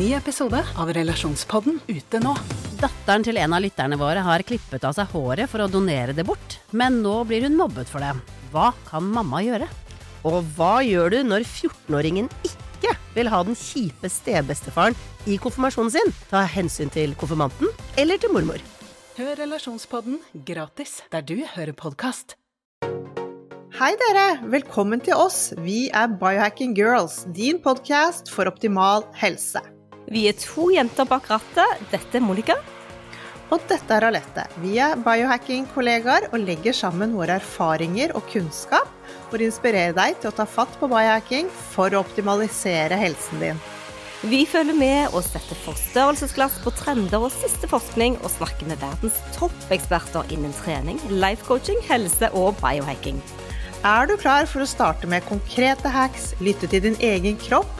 Ny episode av Relasjonspodden ute nå. Datteren til en av lytterne våre har klippet av seg håret for å donere det bort, men nå blir hun mobbet for det. Hva kan mamma gjøre? Og hva gjør du når 14-åringen ikke vil ha den kjipe stebestefaren i konfirmasjonen sin? Ta hensyn til konfirmanten eller til mormor. Hør Relasjonspodden gratis der du hører podkast. Hei dere, velkommen til oss. Vi er Biohacking Girls, din podkast for optimal helse. Vi er to jenter bak rattet. Dette er Monica. Og dette er Alette. Vi er biohacking-kollegaer og legger sammen våre erfaringer og kunnskap for å inspirere deg til å ta fatt på biohacking for å optimalisere helsen din. Vi følger med og setter forstørrelsesglass på trender og siste forskning, og snakker med verdens toppeksperter innen trening, life coaching, helse og biohacking. Er du klar for å starte med konkrete hacks, lytte til din egen kropp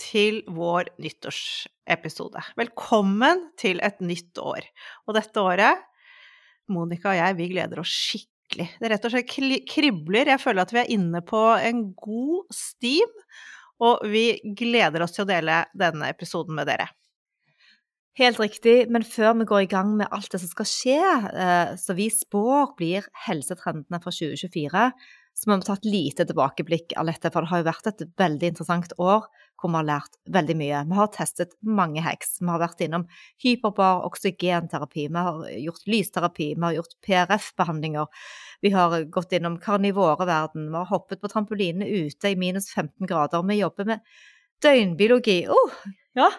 til vår nyttårsepisode. Velkommen til et nytt år. Og dette året, Monica og jeg, vi gleder oss skikkelig. Det rett og slett kribler. Jeg føler at vi er inne på en god stim, og vi gleder oss til å dele denne episoden med dere. Helt riktig, men før vi går i gang med alt det som skal skje, eh, så vi spår blir helsetrendene for 2024, så vi har tatt lite tilbakeblikk av dette, for det har jo vært et veldig interessant år hvor vi har lært veldig mye. Vi har testet mange heks. Vi har vært innom hyperbar oksygenterapi, vi har gjort lysterapi, vi har gjort PRF-behandlinger. Vi har gått innom karnivoreverden, vi har hoppet på trampoline ute i minus 15 grader. Vi jobber med døgnbiologi. Oh, ja.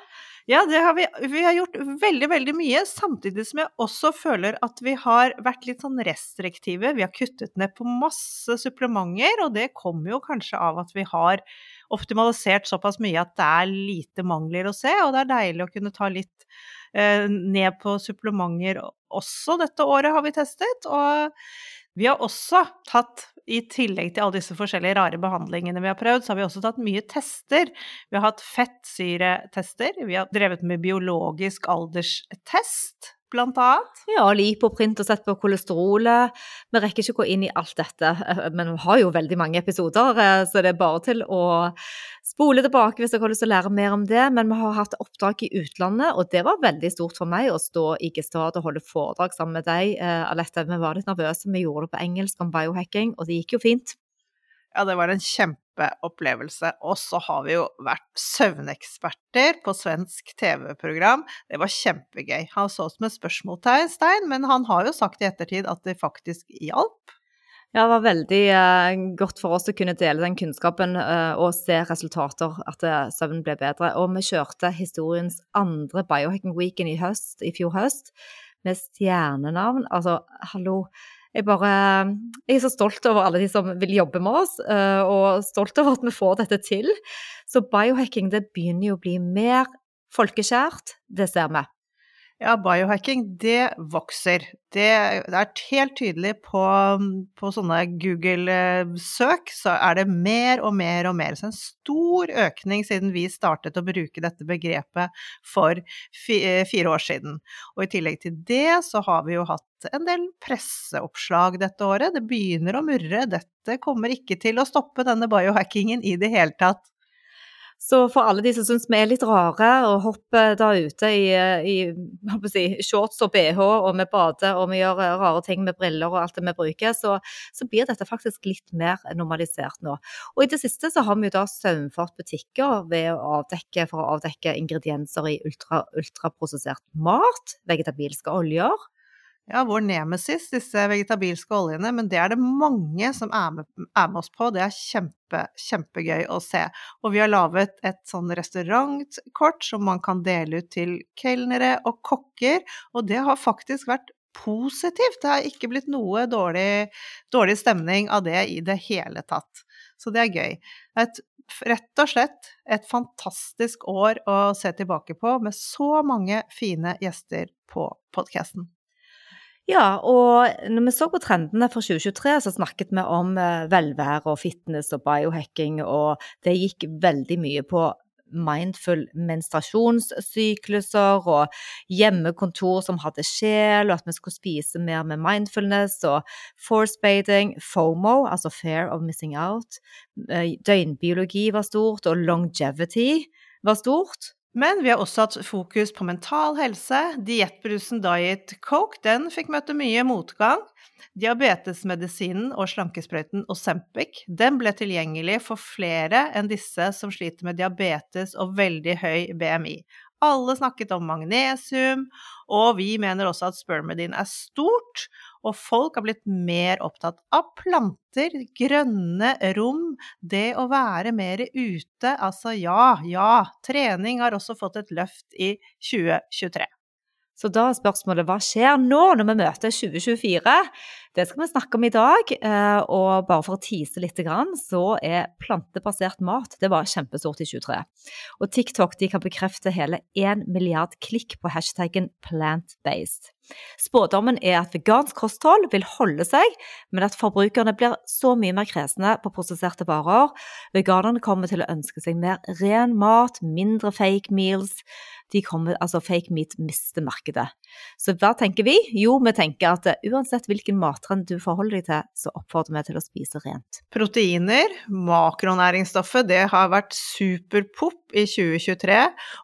Ja, har vi, vi, har gjort veldig, veldig mye, samtidig som jeg også føler at vi har vært litt sånn restriktive. Vi har kuttet ned på masse supplementer, og det kommer jo kanskje av at vi har optimalisert såpass mye at det er lite mangler å se, og det er deilig å kunne ta litt eh, ned på supplementer også. Dette året har vi testet, og vi har også tatt i tillegg til alle disse forskjellige rare behandlingene vi har prøvd, så har vi også tatt mye tester. Vi har hatt fettsyretester, vi har drevet med biologisk alderstest, blant annet. Ja, lipoprint og sett på kolesterolet. Vi rekker ikke å gå inn i alt dette, eh, men vi har jo veldig mange episoder, eh, så det er bare til å spole tilbake hvis dere har lyst til å lære mer om det. Men vi har hatt oppdrag i utlandet, og det var veldig stort for meg å stå i Gestad og holde foredrag sammen med deg, eh, Alette. Vi var litt nervøse, vi gjorde det på engelsk om biohacking, og det gikk jo fint. Ja, det var en kjempeopplevelse. Og så har vi jo vært søvneksperter på svensk TV-program. Det var kjempegøy. Han så oss med spørsmålstegn, men han har jo sagt i ettertid at det faktisk hjalp. Ja, det var veldig eh, godt for oss å kunne dele den kunnskapen eh, og se resultater, at søvnen søvn ble bedre. Og vi kjørte historiens andre biohacking weekend i høst, i fjor høst, med stjernenavn. Altså, hallo jeg, bare, jeg er så stolt over alle de som vil jobbe med oss, eh, og stolt over at vi får dette til. Så biohacking det begynner jo å bli mer folkeskjært, det ser vi. Ja, biohacking, det vokser. Det, er helt tydelig på, på sånne Google-søk, så er det mer og mer og mer. Så en stor økning siden vi startet å bruke dette begrepet for fire år siden. Og i tillegg til det så har vi jo hatt en del presseoppslag dette året. Det begynner å murre. Dette kommer ikke til å stoppe denne biohackingen i det hele tatt. Så for alle de som syns vi er litt rare og hopper da ute i, i si, shorts og bh, og vi bader og vi gjør rare ting med briller og alt det vi bruker, så, så, blir dette faktisk litt mer normalisert nå. Og i det siste så har vi jo da saumfart butikker ved å avdekke, for å avdekke ingredienser i ultra, ultraprosessert mat, vegetabilske oljer, ja, vår nemesis, disse vegetabilske oljene, men det er det mange som er med, er med, oss på. Det er kjempe, kjempegøy å se. Og vi har laget et sånn restaurantkort som man kan dele ut til kelnere og kokker, og det har faktisk vært positivt. Det har ikke blitt noe dårlig, dårlig stemning av det i det hele tatt. Så det er gøy. Et, rett og slett et fantastisk år å se tilbake på, med så mange fine gjester på podkasten. Ja, og når vi så på trendene for 2023, så snakket vi om eh, velvære og fitness og biohacking, og det gikk veldig mye på mindful menstruasjonssykluser og hjemmekontor som hadde sjel, og at vi skulle spise mer med mindfulness og force-bathing, FOMO, altså fear of missing out, eh, døgnbiologi var stort, og longevity var stort. Men vi har også hatt fokus på mental helse. Diettbrusen Diet Coke den fikk møte mye motgang. Diabetesmedisinen og slankesprøyten Osempic ble tilgjengelig for flere enn disse som sliter med diabetes og veldig høy BMI. Alle snakket om magnesium, og vi mener også at spermidin er stort, og folk har blitt mer opptatt av planter, grønne rom, det å være mer ute. Altså ja, ja, trening har også fått et løft i 2023. Så da er spørsmålet hva skjer nå når vi møter 2024? Det skal vi snakke om i dag. Eh, og bare for å tease litt, så er plantebasert mat det var kjempestort i 2023. Og TikTok kan bekrefte hele 1 milliard klikk på hashtaggen plant-based. Spådommen er at vegansk kosthold vil holde seg, men at forbrukerne blir så mye mer kresne på prosesserte varer. Veganerne kommer til å ønske seg mer ren mat, mindre fake meals de kommer, altså fake meat mister markedet. Så hva tenker vi? Jo, vi tenker at eh, uansett hvilken mattrend du forholder deg til, så oppfordrer vi til å spise rent. Proteiner, makronæringsstoffet, det har vært superpop i 2023,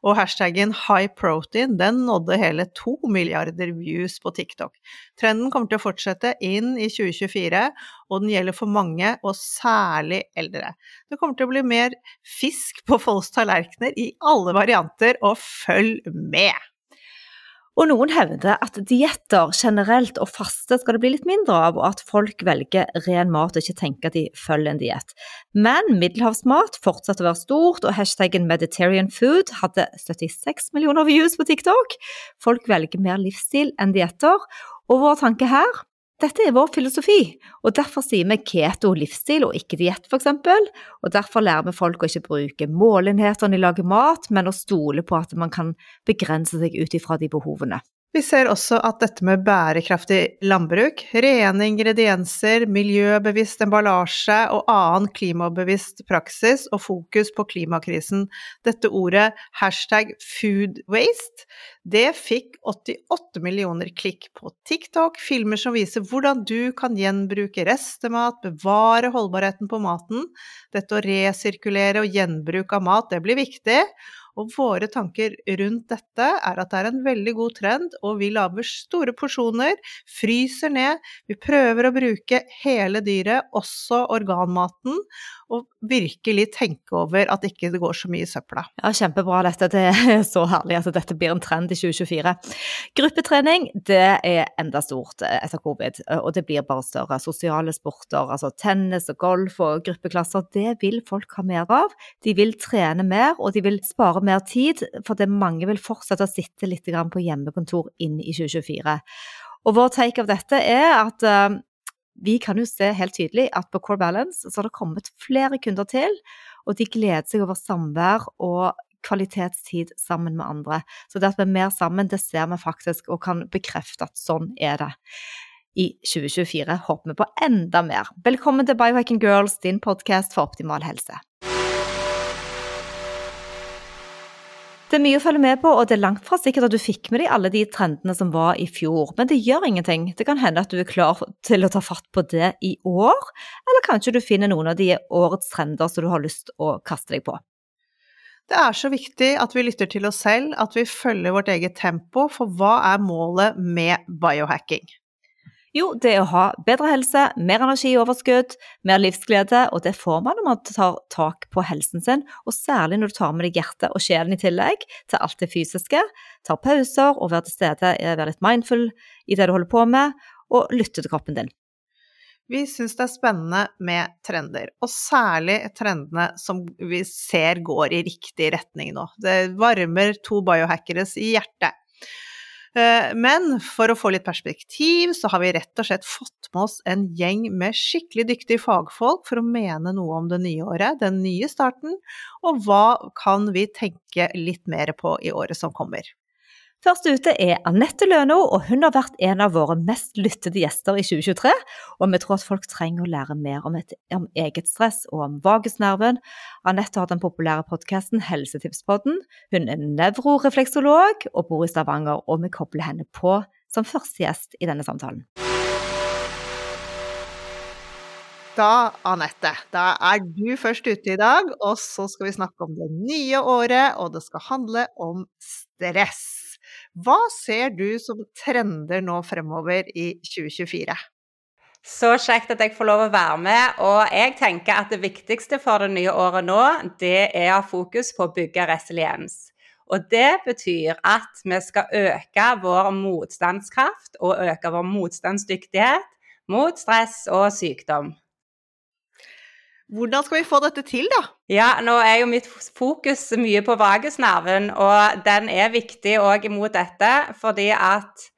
og hashtaggen high protein den nådde hele to milliarder views på TikTok. Trenden kommer til å fortsette inn i 2024, og den gjelder for mange, og særlig eldre. Det kommer til å bli mer fisk på folks tallerkener i alle varianter, og følg med! Og noen hevder at dietter generelt og faste skal det bli litt mindre av, og at folk velger ren mat og ikke tenker at de følger en diett. Men middelhavsmat fortsatte å være stort, og hashtaggen Mediterranean food hadde 76 millioner views på TikTok. Folk velger mer livsstil enn dietter, og vår tanke her dette er vår filosofi, og derfor sier vi keto livsstil og ikke diett, f.eks. Og derfor lærer vi folk å ikke bruke målenheter når de lager mat, men å stole på at man kan begrense seg ut ifra de behovene. Vi ser også at dette med bærekraftig landbruk, rene ingredienser, miljøbevisst emballasje og annen klimabevisst praksis og fokus på klimakrisen, dette ordet hashtag food waste, det fikk 88 millioner klikk på TikTok, filmer som viser hvordan du kan gjenbruke restemat, bevare holdbarheten på maten. Dette å resirkulere og gjenbruk av mat, det blir viktig. Og våre tanker rundt dette er at det er en veldig god trend, og vi lager store porsjoner, fryser ned. Vi prøver å bruke hele dyret, også organmaten, og virkelig tenke over at ikke det går så mye i søpla. Ja, kjempebra dette. Det er så herlig at dette blir en trend i 2024. Gruppetrening det er enda stort etter covid, og det blir bare større. Sosiale sporter, altså tennis og golf og gruppeklasser, det vil folk ha mer av. De vil trene mer, og de vil spare mer tid, for mange vil fortsette å sitte litt på hjemmekontor inn i 2024. Og vår take av dette er at uh, vi kan jo se helt tydelig at på Core Balance så har det kommet flere kunder til, og de gleder seg over samvær og kvalitetstid sammen med andre. Så det at vi er mer sammen, det ser vi faktisk, og kan bekrefte at sånn er det. I 2024 håper vi på enda mer. Velkommen til Biohacking Girls, din podkast for optimal helse. Det er mye å følge med på, og det er langt fra sikkert at du fikk med deg alle de trendene som var i fjor, men det gjør ingenting. Det kan hende at du er klar til å ta fatt på det i år, eller kanskje du finner noen av de årets trender som du har lyst å kaste deg på. Det er så viktig at vi lytter til oss selv, at vi følger vårt eget tempo, for hva er målet med biohacking? Jo, det er å ha bedre helse, mer energi i overskudd, mer livsglede, og det får man når man tar tak på helsen sin, og særlig når du tar med deg hjertet og sjelen i tillegg til alt det fysiske. Tar pauser og være til stede, være litt mindful i det du holder på med, og lytte til kroppen din. Vi syns det er spennende med trender, og særlig trendene som vi ser går i riktig retning nå. Det varmer to biohackeres i hjertet. Eh, Men for å få litt perspektiv, så har vi rett og slett fått med oss en gjeng med skikkelig dyktige fagfolk for å mene noe om det nye året, den nye starten, og hva kan vi tenke litt mer på i året som kommer. Først ute er Anette Løno, og hun har vært en av våre mest lyttede gjester i 2023. Og vi tror at folk trenger å lære mer om, et, om eget stress og om vagusnerven. Anette har den populære podkasten Helsetipspodden. Hun er nevrorefleksolog og bor i Stavanger, og vi kobler henne på som første gjest i denne samtalen. Da, Anette, da er du først ute i dag, og så skal vi snakke om det nye året, og det skal handle om stress. Hva ser du som trender nå fremover i 2024? Så kjekt at jeg får lov å være med. Og jeg tenker at det viktigste for det nye året nå, det er å ha fokus på å bygge resiliens. Og det betyr at vi skal øke vår motstandskraft og øke vår motstandsdyktighet mot stress og sykdom. Hvordan skal vi få dette til, da? Ja, nå er jo mitt fokus mye på vagusnerven, og den er viktig òg imot dette, fordi at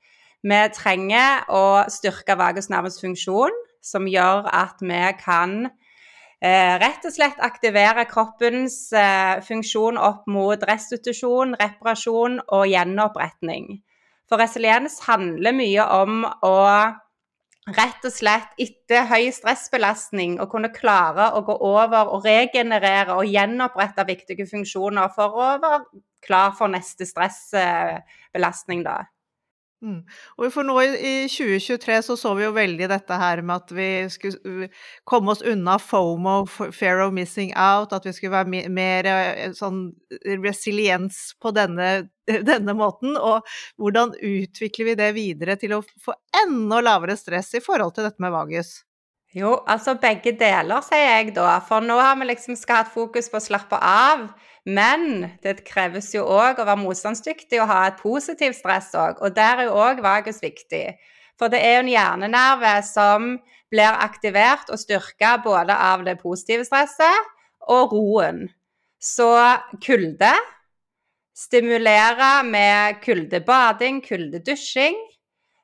vi trenger å styrke vagusnervens funksjon, som gjør at vi kan eh, rett og slett aktivere kroppens eh, funksjon opp mot restitusjon, reparasjon og gjenoppretning. For resiliens handler mye om å rett og slett etter høy stressbelastning å kunne klare å gå over og regenerere og gjenopprette viktige funksjoner for å være klar for neste stressbelastning, da. Mm. Og for nå i 2023 så så vi jo veldig dette her med at vi skulle komme oss unna FOMO, fear of missing out, at vi skulle være mer eh, sånn resiliens på denne, denne måten. Og hvordan utvikler vi det videre til å få enda lavere stress i forhold til dette med vagus? Jo, altså begge deler, sier jeg da. For nå har vi liksom skal ha et fokus på å slappe av. Men det kreves jo òg å være motstandsdyktig og ha et positivt stress òg. Og der er jo òg vagus viktig. For det er jo en hjernenerve som blir aktivert og styrka både av det positive stresset og roen. Så kulde stimulerer med kuldebading, kuldedusjing.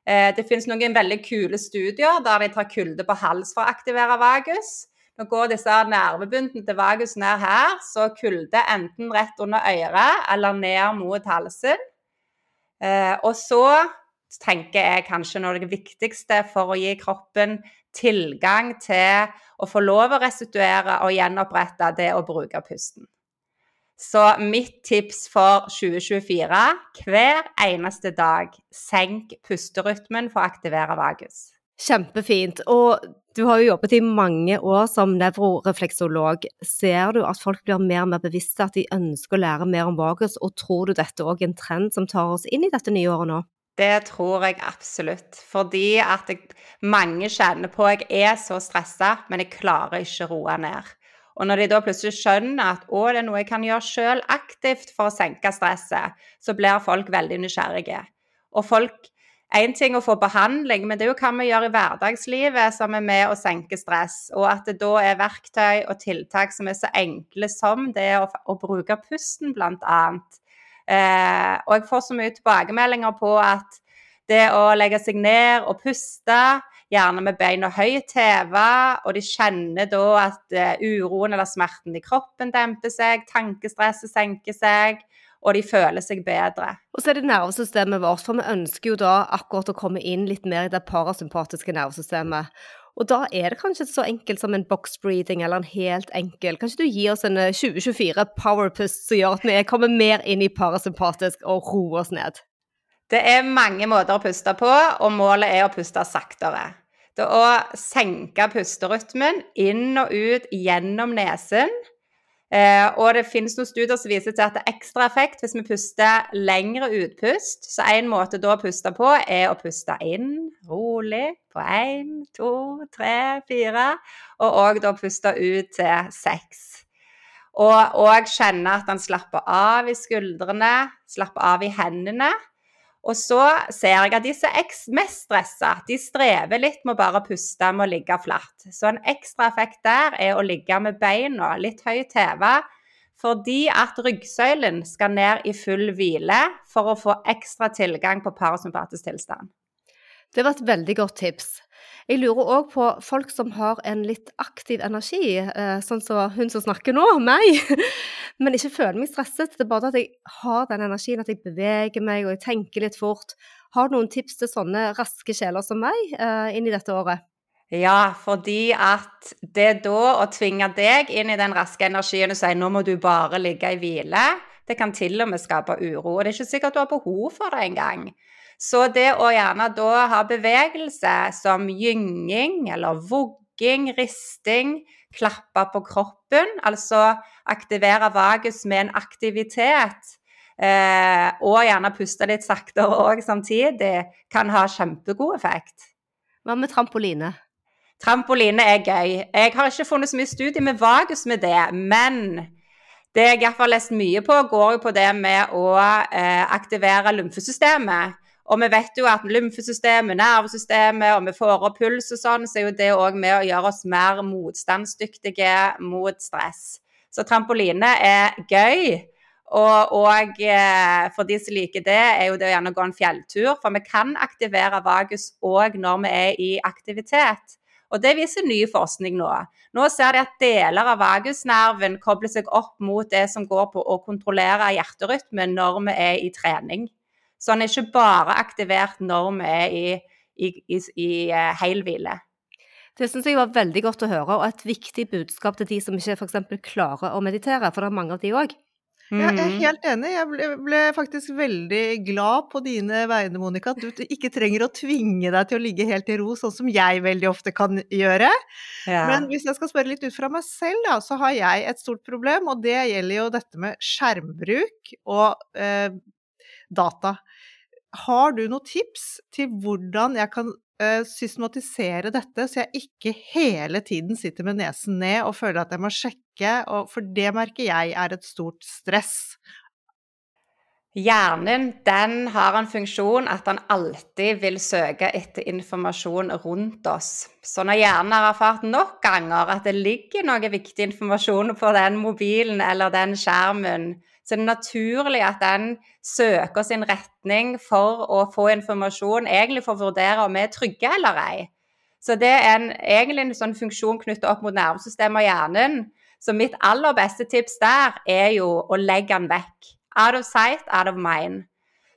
Eh, det finnes noen veldig kule studier der de tar kulde på hals for å aktivere vagus. Nå går disse nervebuntene til vagus ned her, så kulde enten rett under øret eller ned mot halsen. Eh, og så tenker jeg kanskje noe av det viktigste for å gi kroppen tilgang til å få lov å restituere og gjenopprette, det å bruke pusten. Så mitt tips for 2024 hver eneste dag senk pusterytmen for å aktivere vagus. Kjempefint. Og du har jo jobbet i mange år som nevrorefleksolog. Ser du at folk blir mer og mer bevisste, at de ønsker å lære mer om vagus, og tror du dette òg er en trend som tar oss inn i dette nye året nå? Det tror jeg absolutt. Fordi at jeg, mange kjenner på at jeg er så stressa, men jeg klarer ikke å roe ned. Og når de da plutselig skjønner at å, det er noe jeg kan gjøre sjøl aktivt for å senke stresset, så blir folk veldig nysgjerrige. Og folk én ting å få behandling, men det er jo hva vi gjør i hverdagslivet som er med å senke stress. Og at det da er verktøy og tiltak som er så enkle som det å, å bruke pusten, bl.a. Eh, og jeg får så mye tilbakemeldinger på at det å legge seg ned og puste, gjerne med beina høyt heva, og de kjenner da at uh, uroen eller smerten i kroppen demper seg, tankestresset senker seg og de føler seg bedre. Og så er det nervesystemet vårt, for vi ønsker jo da akkurat å komme inn litt mer i det parasympatiske nervesystemet. Og da er det kanskje så enkelt som en box breathing eller en helt enkel Kanskje du gir oss en 2024 eh, powerpust som gjør at vi kommer mer inn i parasympatisk og roer oss ned? Det er mange måter å puste på, og målet er å puste saktere. Det er å senke pusterytmen inn og ut gjennom nesen Eh, og det finnes noen studier som viser til at det er ekstra effekt hvis vi puster lengre utpust. Så en måte da å puste på, er å puste inn rolig på én, to, tre, fire. Og òg da puste ut til seks. Og òg kjenne at han slapper av i skuldrene, slapper av i hendene. Og så ser jeg at de som er mest stressa, de strever litt med å bare puste med å ligge flatt. Så en ekstra effekt der er å ligge med beina litt høyt heva, Fordi at ryggsøylen skal ned i full hvile for å få ekstra tilgang på parasympatisk tilstand. Det var et veldig godt tips. Jeg lurer òg på folk som har en litt aktiv energi, eh, sånn som hun som snakker nå, meg, men ikke føler meg stresset. Det er bare at jeg har den energien, at jeg beveger meg og jeg tenker litt fort. Har du noen tips til sånne raske sjeler som meg eh, inn i dette året? Ja, fordi at det da å tvinge deg inn i den raske energien og si nå må du bare ligge i hvile, det kan til og med skape uro. Og det er ikke sikkert du har behov for det engang. Så det å gjerne da ha bevegelse som gynging eller vogging, risting, klappe på kroppen, altså aktivere vagus med en aktivitet, eh, og gjerne puste litt saktere òg samtidig, kan ha kjempegod effekt. Hva med trampoline? Trampoline er gøy. Jeg har ikke funnet så mye studie med vagus med det, men det jeg har lest mye på, går jo på det med å eh, aktivere lymfesystemet. Og vi vet jo at lymfesystemet, nervesystemet, og vi får opp puls og sånn, så er jo det òg med å gjøre oss mer motstandsdyktige mot stress. Så trampoline er gøy. Og, og eh, for de som liker det, er jo det å gjerne gå en fjelltur. For vi kan aktivere vagus òg når vi er i aktivitet. Og det viser ny forskning nå. Nå ser de at deler av vagusnerven kobler seg opp mot det som går på å kontrollere hjerterytmen når vi er i trening. Så han er ikke bare aktivert når vi er i, i, i, i helhvile. hel hvile. Det syns jeg var veldig godt å høre, og et viktig budskap til de som ikke f.eks. klarer å meditere, for det er mange av de òg. Mm. Jeg er helt enig. Jeg ble, ble, faktisk veldig glad på dine vegne, Monica. At du ikke trenger å tvinge deg til å ligge helt i ro, sånn som jeg veldig ofte kan gjøre. Ja. Men hvis jeg skal spørre litt ut fra meg selv, da, så har jeg et stort problem, og det gjelder jo dette med skjermbruk og eh, data. Har du noen tips til hvordan jeg kan uh, systematisere dette, så jeg ikke hele tiden sitter med nesen ned og føler at jeg må sjekke, for det merker jeg er et stort stress. Hjernen den har en funksjon at den alltid vil søke etter informasjon rundt oss. Så når hjernen har erfart nok ganger at det ligger noe viktig informasjon på den mobilen eller den skjermen, så det er naturlig at den søker sin retning for å få informasjon, egentlig for å vurdere om vi er trygge eller ei. Så det er en, egentlig en sånn funksjon knyttet opp mot nervesystemet og hjernen. Så mitt aller beste tips der er jo å legge den vekk. Out of sight, out of mind.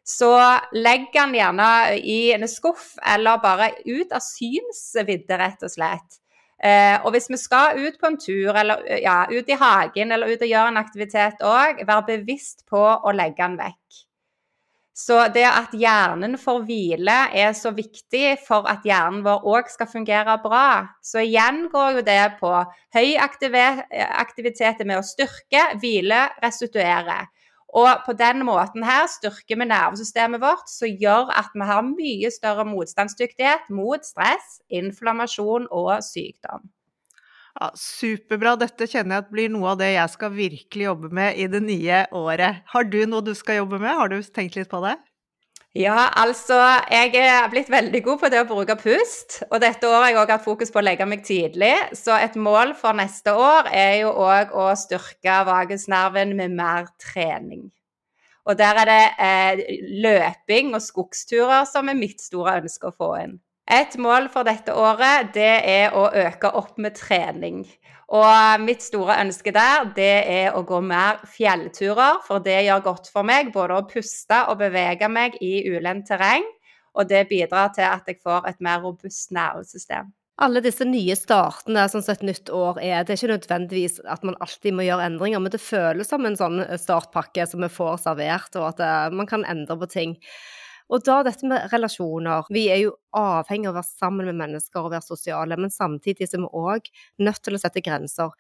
Så legg den gjerne i en skuff, eller bare ut av synsvidde, rett og slett. Eh, og hvis vi skal ut på en tur, eller ja, ut i hagen, eller ut og gjøre en aktivitet òg, vær bevisst på å legge den vekk. Så det at hjernen får hvile er så viktig for at hjernen vår òg skal fungere bra. Så igjen går jo det på høy aktivitet med å styrke, hvile, restituere. Og på den måten her styrker vi nervesystemet vårt, som gjør at vi har mye større motstandsdyktighet mot stress, inflammasjon og sykdom. Ja, superbra. Dette kjenner jeg at blir noe av det jeg skal virkelig jobbe med i det nye året. Har du noe du skal jobbe med? Har du tenkt litt på det? Ja, altså Jeg er blitt veldig god på det å bruke pust. Og dette året har jeg òg hatt fokus på å legge meg tidlig. Så et mål for neste år er jo òg å styrke vagusnerven med mer trening. Og der er det eh, løping og skogsturer som er mitt store ønske å få inn. Et mål for dette året det er å øke opp med trening. Og mitt store ønske der, det er å gå mer fjellturer, for det gjør godt for meg både å puste og bevege meg i ulendt terreng. Og det bidrar til at jeg får et mer robust nervesystem. Alle disse nye startene, som et nytt år er, det er ikke nødvendigvis at man alltid må gjøre endringer, men det føles som en sånn startpakke som vi får servert, og at eh, man kan endre på ting. Og da dette med relasjoner. Vi er jo avhengig av å være sammen med mennesker og være sosiale, men samtidig er vi òg nødt til å sette grenser.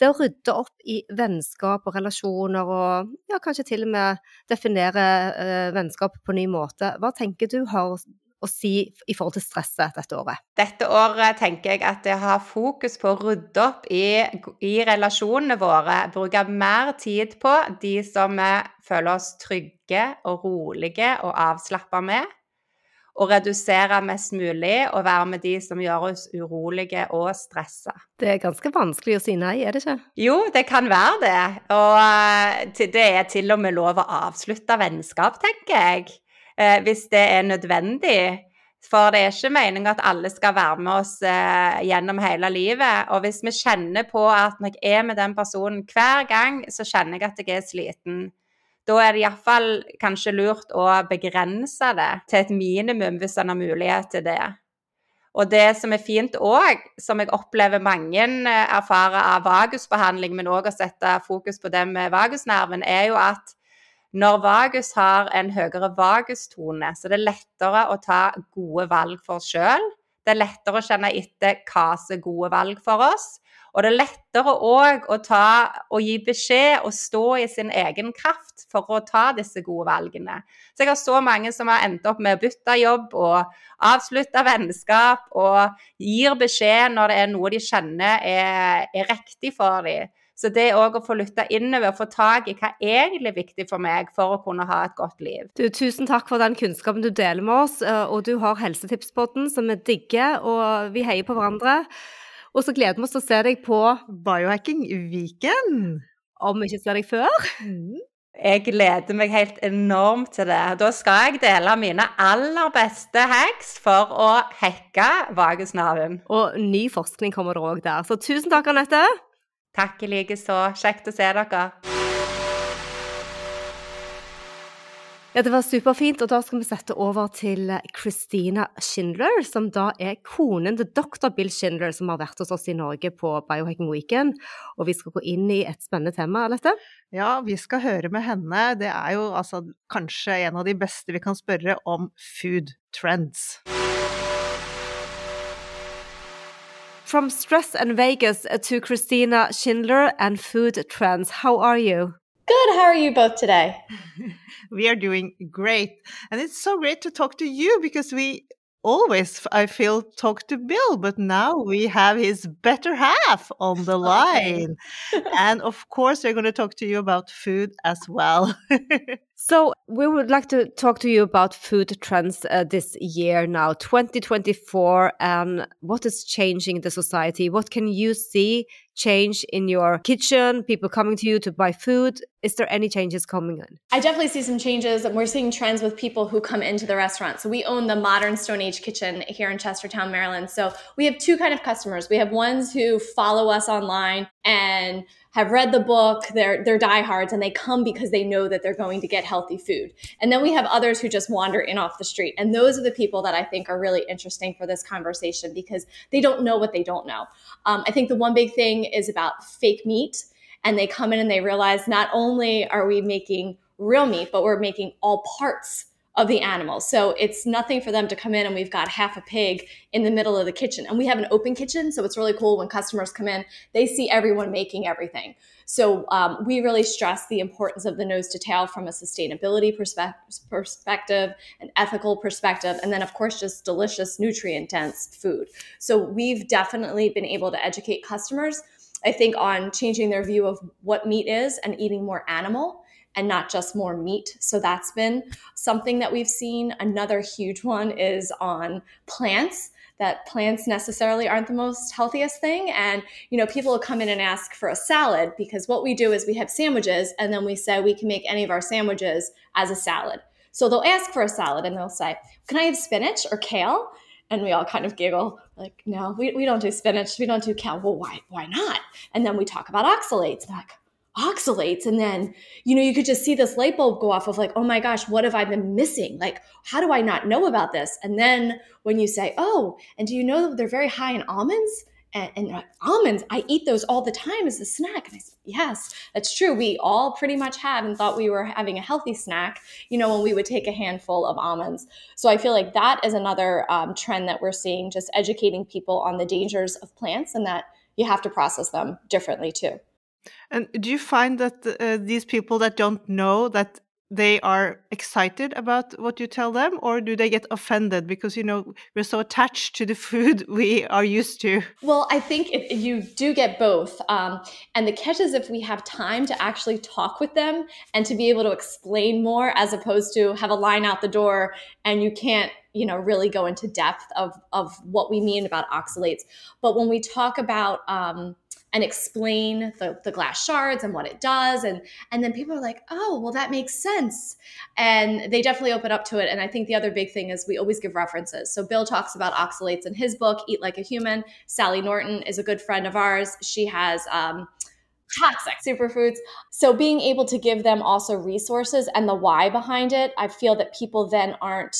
Det å rydde opp i vennskap og relasjoner, og ja, kanskje til og med definere eh, vennskap på ny måte. Hva tenker du har å si i forhold til stresset dette året? Dette året tenker jeg at det har fokus på å rydde opp i, i relasjonene våre. Bruke mer tid på de som vi føler oss trygge og rolige og avslappa med. Og redusere mest mulig og være med de som gjør oss urolige og stressa. Det er ganske vanskelig å si nei, er det ikke? Jo, det kan være det. Og eh, det er til og med lov å avslutte vennskap, tenker jeg. Eh, hvis det er nødvendig. For det er ikke meningen at alle skal være med oss eh, gjennom hele livet. Og hvis vi kjenner på at når jeg er med den personen hver gang, så kjenner jeg at jeg er sliten da er det iallfall kanskje lurt å begrense det til et minimum hvis en har mulighet til det. Og det som er fint òg, som jeg opplever mange eh, erfarer av vagusbehandling, men òg å sette fokus på det med vagusnerven, er jo at når vagus har en høyere vagustone, så det er lettere å ta gode valg for oss sjøl. Det er lettere å kjenne etter hva som er gode valg for oss. Og det er lettere òg å ta og gi beskjed og stå i sin egen kraft for å ta disse gode valgene. Så jeg har så mange som har endt opp med å bytte jobb og avslutte vennskap, og gir beskjed når det er noe de kjenner er, er riktig for dem. Så det òg å få lytta innover og få tak i hva er egentlig viktig for meg for å kunne ha et godt liv. Du, tusen takk for den kunnskapen du deler med oss, eh, og du har Helsetipspodden som vi digger, og vi heier på hverandre. Og så gleder vi oss til å se deg på Biohacking Viken. Om vi ikke ser deg før. Mm. Jeg gleder meg helt enormt til det. Da skal jeg dele mine aller beste hacks for å hacke vagusnerven. Og ny forskning kommer det òg der. Så tusen takk, Anette. Takk i likeså. Kjekt å se dere. Ja, Det var superfint, og da skal vi sette over til Christina Schindler, som da er konen til dr. Bill Schindler, som har vært hos oss i Norge på Biohacking Weekend. Og vi skal gå inn i et spennende tema, Alette? Ja, vi skal høre med henne. Det er jo altså kanskje en av de beste vi kan spørre om food trends. From stress and Vegas uh, to Christina Schindler and food trends, how are you? Good. How are you both today? we are doing great. And it's so great to talk to you because we always, I feel, talk to Bill, but now we have his better half on the line. and of course, we're going to talk to you about food as well. so, we would like to talk to you about food trends uh, this year now, 2024, and what is changing the society. What can you see change in your kitchen, people coming to you to buy food? Is there any changes coming in? I definitely see some changes. We're seeing trends with people who come into the restaurant. So we own the modern Stone Age kitchen here in Chestertown, Maryland. So we have two kind of customers. We have ones who follow us online and have read the book, they're they're diehards and they come because they know that they're going to get healthy food. And then we have others who just wander in off the street. And those are the people that I think are really interesting for this conversation because they don't know what they don't know. Um, I think the one big thing is about fake meat. And they come in and they realize not only are we making real meat, but we're making all parts of the animal. So it's nothing for them to come in and we've got half a pig in the middle of the kitchen. And we have an open kitchen. So it's really cool when customers come in, they see everyone making everything. So um, we really stress the importance of the nose to tail from a sustainability perspe- perspective, an ethical perspective, and then, of course, just delicious, nutrient dense food. So we've definitely been able to educate customers. I think on changing their view of what meat is and eating more animal and not just more meat. So that's been something that we've seen. Another huge one is on plants that plants necessarily aren't the most healthiest thing. And you know people will come in and ask for a salad because what we do is we have sandwiches and then we say we can make any of our sandwiches as a salad. So they'll ask for a salad and they'll say can i have spinach or kale? And we all kind of giggle like no we, we don't do spinach. We don't do kale. Well why why not? And then we talk about oxalates. And like oxalates. And then you know you could just see this light bulb go off of like oh my gosh what have i been missing? Like how do i not know about this? And then when you say oh and do you know that they're very high in almonds? And, and like, almonds? I eat those all the time as a snack. And i said yes that's true. We all pretty much have and thought we were having a healthy snack you know when we would take a handful of almonds. So i feel like that is another um, trend that we're seeing just educating people on the dangers of plants and that you have to process them differently too and do you find that uh, these people that don't know that they are excited about what you tell them? Or do they get offended because you know we're so attached to the food we are used to? Well i think you do get both um, and the catch is if we have time to actually talk with them and to be able to explain more as opposed to have a line out the door and you can't you know really go into depth of of what we mean about oxalates. But when we talk about um, and explain the, the glass shards and what it does. And and then people are like oh well that makes sense. And they definitely open up to it. And i think the other big thing is we always give references. So bill talks about oxalates in his book eat like a human. Sally norton is a good friend of ours. She has um, toxic superfoods. So being able to give them also resources and the why behind it, I feel that people then aren't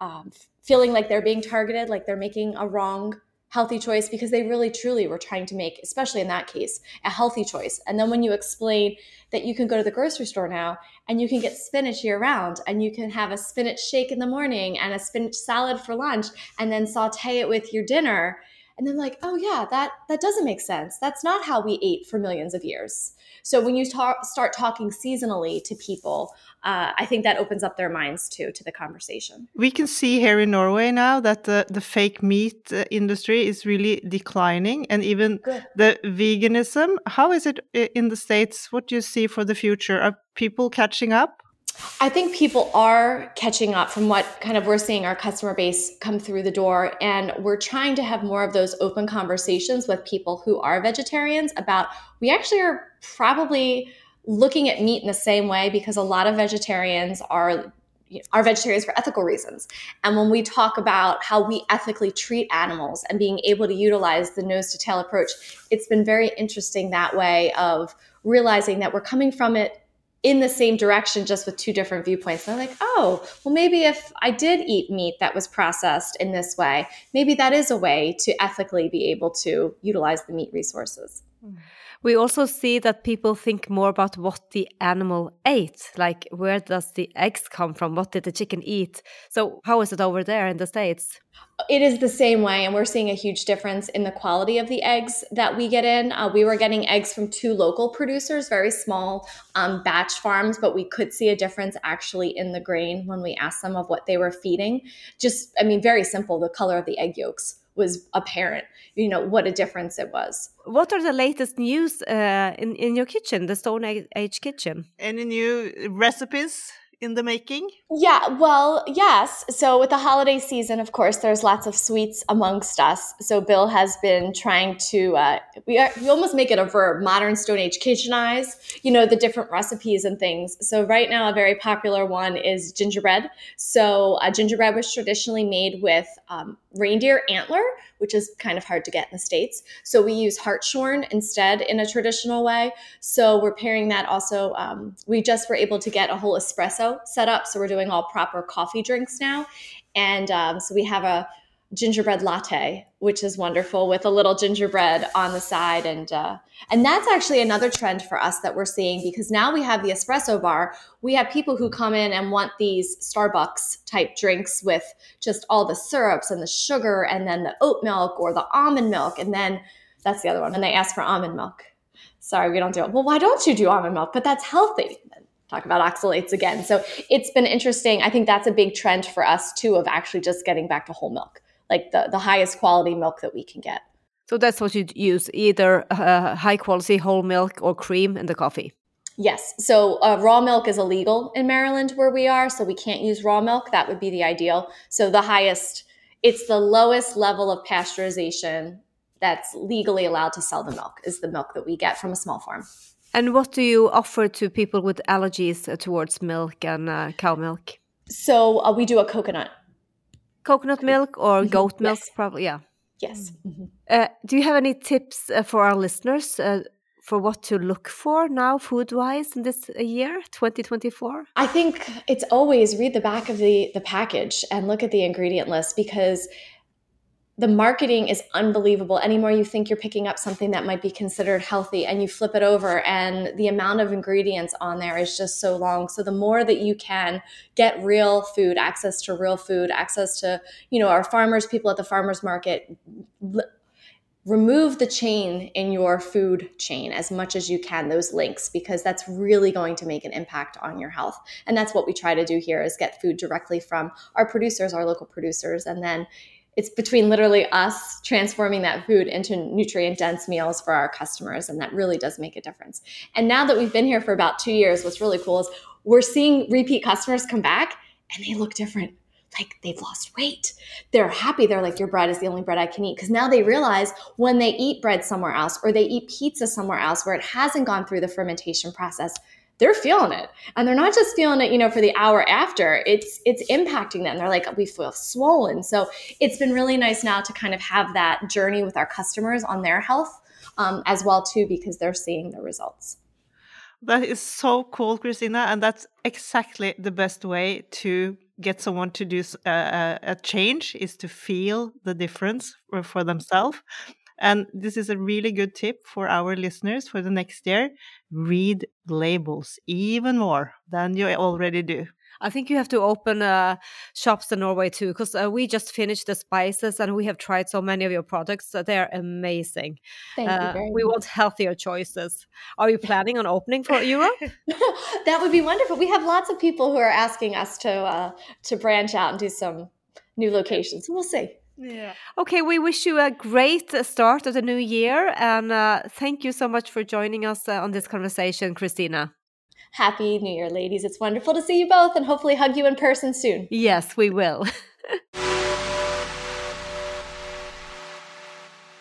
um, feeling like they're being targeted, like they're making a wrong healthy choice because they really truly were trying to make especially in that case a healthy choice. And then when you explain that you can go to the grocery store now and you can get spinach year round and you can have a spinach shake in the morning and a spinach salad for lunch and then saute it with your dinner and then like oh yeah that that doesn't make sense that's not how we ate for millions of years so when you ta- start talking seasonally to people uh, I think that opens up their minds too to the conversation. We can see here in Norway now that the, the fake meat uh, industry is really declining and even Good. the veganism. How is it in the States? What do you see for the future? Are people catching up? I think people are catching up from what kind of we're seeing our customer base come through the door. And we're trying to have more of those open conversations with people who are vegetarians about we actually are probably looking at meat in the same way because a lot of vegetarians are are vegetarians for ethical reasons. And when we talk about how we ethically treat animals and being able to utilize the nose to tail approach, it's been very interesting that way of realizing that we're coming from it in the same direction, just with two different viewpoints. And they're like, oh, well, maybe if I did eat meat that was processed in this way, maybe that is a way to ethically be able to utilize the meat resources. Mm. We also see that people think more about what the animal ate, like where does the eggs come from? What did the chicken eat? So, how is it over there in the States? It is the same way, and we're seeing a huge difference in the quality of the eggs that we get in. Uh, we were getting eggs from two local producers, very small um, batch farms, but we could see a difference actually in the grain when we asked them of what they were feeding. Just, I mean, very simple the color of the egg yolks was apparent you know what a difference it was what are the latest news uh, in in your kitchen the stone age kitchen any new recipes in the making? Yeah, well, yes. So with the holiday season, of course, there's lots of sweets amongst us. So Bill has been trying to uh, we are, we almost make it a verb, modern Stone Age kitchenize. You know the different recipes and things. So right now, a very popular one is gingerbread. So uh, gingerbread was traditionally made with um, reindeer antler, which is kind of hard to get in the States. So we use hartshorn instead in a traditional way. So we're pairing that also. Um, we just were able to get a whole espresso set up. So we're doing all proper coffee drinks now. And um, so we have a gingerbread latte, which is wonderful with a little gingerbread on the side. And, uh, and that's actually another trend for us that we're seeing because now we have the espresso bar. We have people who come in and want these Starbucks type drinks with just all the syrups and the sugar and then the oat milk or the almond milk. And then that's the other one. And they ask for almond milk. Sorry, we don't do it. Well, why don't you do almond milk? But that's healthy talk about oxalates again. So it's been interesting. I think that's a big trend for us too of actually just getting back to whole milk like the, the highest quality milk that we can get. So that's what you'd use, either uh, high quality whole milk or cream in the coffee. Yes. So uh, raw milk is illegal in Maryland where we are, so we can't use raw milk. That would be the ideal. So the highest, it's the lowest level of pasteurization that's legally allowed to sell the milk is the milk that we get from a small farm. And what do you offer to people with allergies towards milk and uh, cow milk? So uh, we do a coconut coconut milk or mm-hmm. goat milk yes. probably yeah yes mm-hmm. uh, do you have any tips uh, for our listeners uh, for what to look for now food wise in this uh, year 2024 i think it's always read the back of the the package and look at the ingredient list because the marketing is unbelievable. Anymore you think you're picking up something that might be considered healthy and you flip it over and the amount of ingredients on there is just so long. So the more that you can get real food, access to real food, access to, you know, our farmers, people at the farmers market, remove the chain in your food chain as much as you can those links because that's really going to make an impact on your health and that's what we try to do here is get food directly from our producers our local producers and then it's between literally us transforming that food into nutrient dense meals for our customers and that really does make a difference and now that we've been here for about two years what's really cool is we're seeing repeat customers come back and they look different like they've lost weight. They're happy. They're like, your bread is the only bread I can eat. Because now they realize when they eat bread somewhere else or they eat pizza somewhere else where it hasn't gone through the fermentation process, they're feeling it. And they're not just feeling it, you know, for the hour after. It's it's impacting them. They're like, we feel swollen. So it's been really nice now to kind of have that journey with our customers on their health um, as well too, because they're seeing the results. That is so cool, Christina, and that's exactly the best way to get someone to do a, a change is to feel the difference for themselves. And this is a really good tip for our listeners for the next year. Read labels even more than you already do. I think you have to open uh, shops in Norway too, because uh, we just finished the spices and we have tried so many of your products. Uh, they're amazing. Thank you uh, very We much. want healthier choices. Are you planning on opening for Europe? that would be wonderful. We have lots of people who are asking us to uh, to branch out and do some new locations. We'll see. Yeah. Okay, we wish you a great start of the new year, and uh, thank you so much for joining us uh, on this conversation, Christina. Happy New Year, ladies. It's wonderful to see you both and hopefully hug you in person soon. Yes, we will.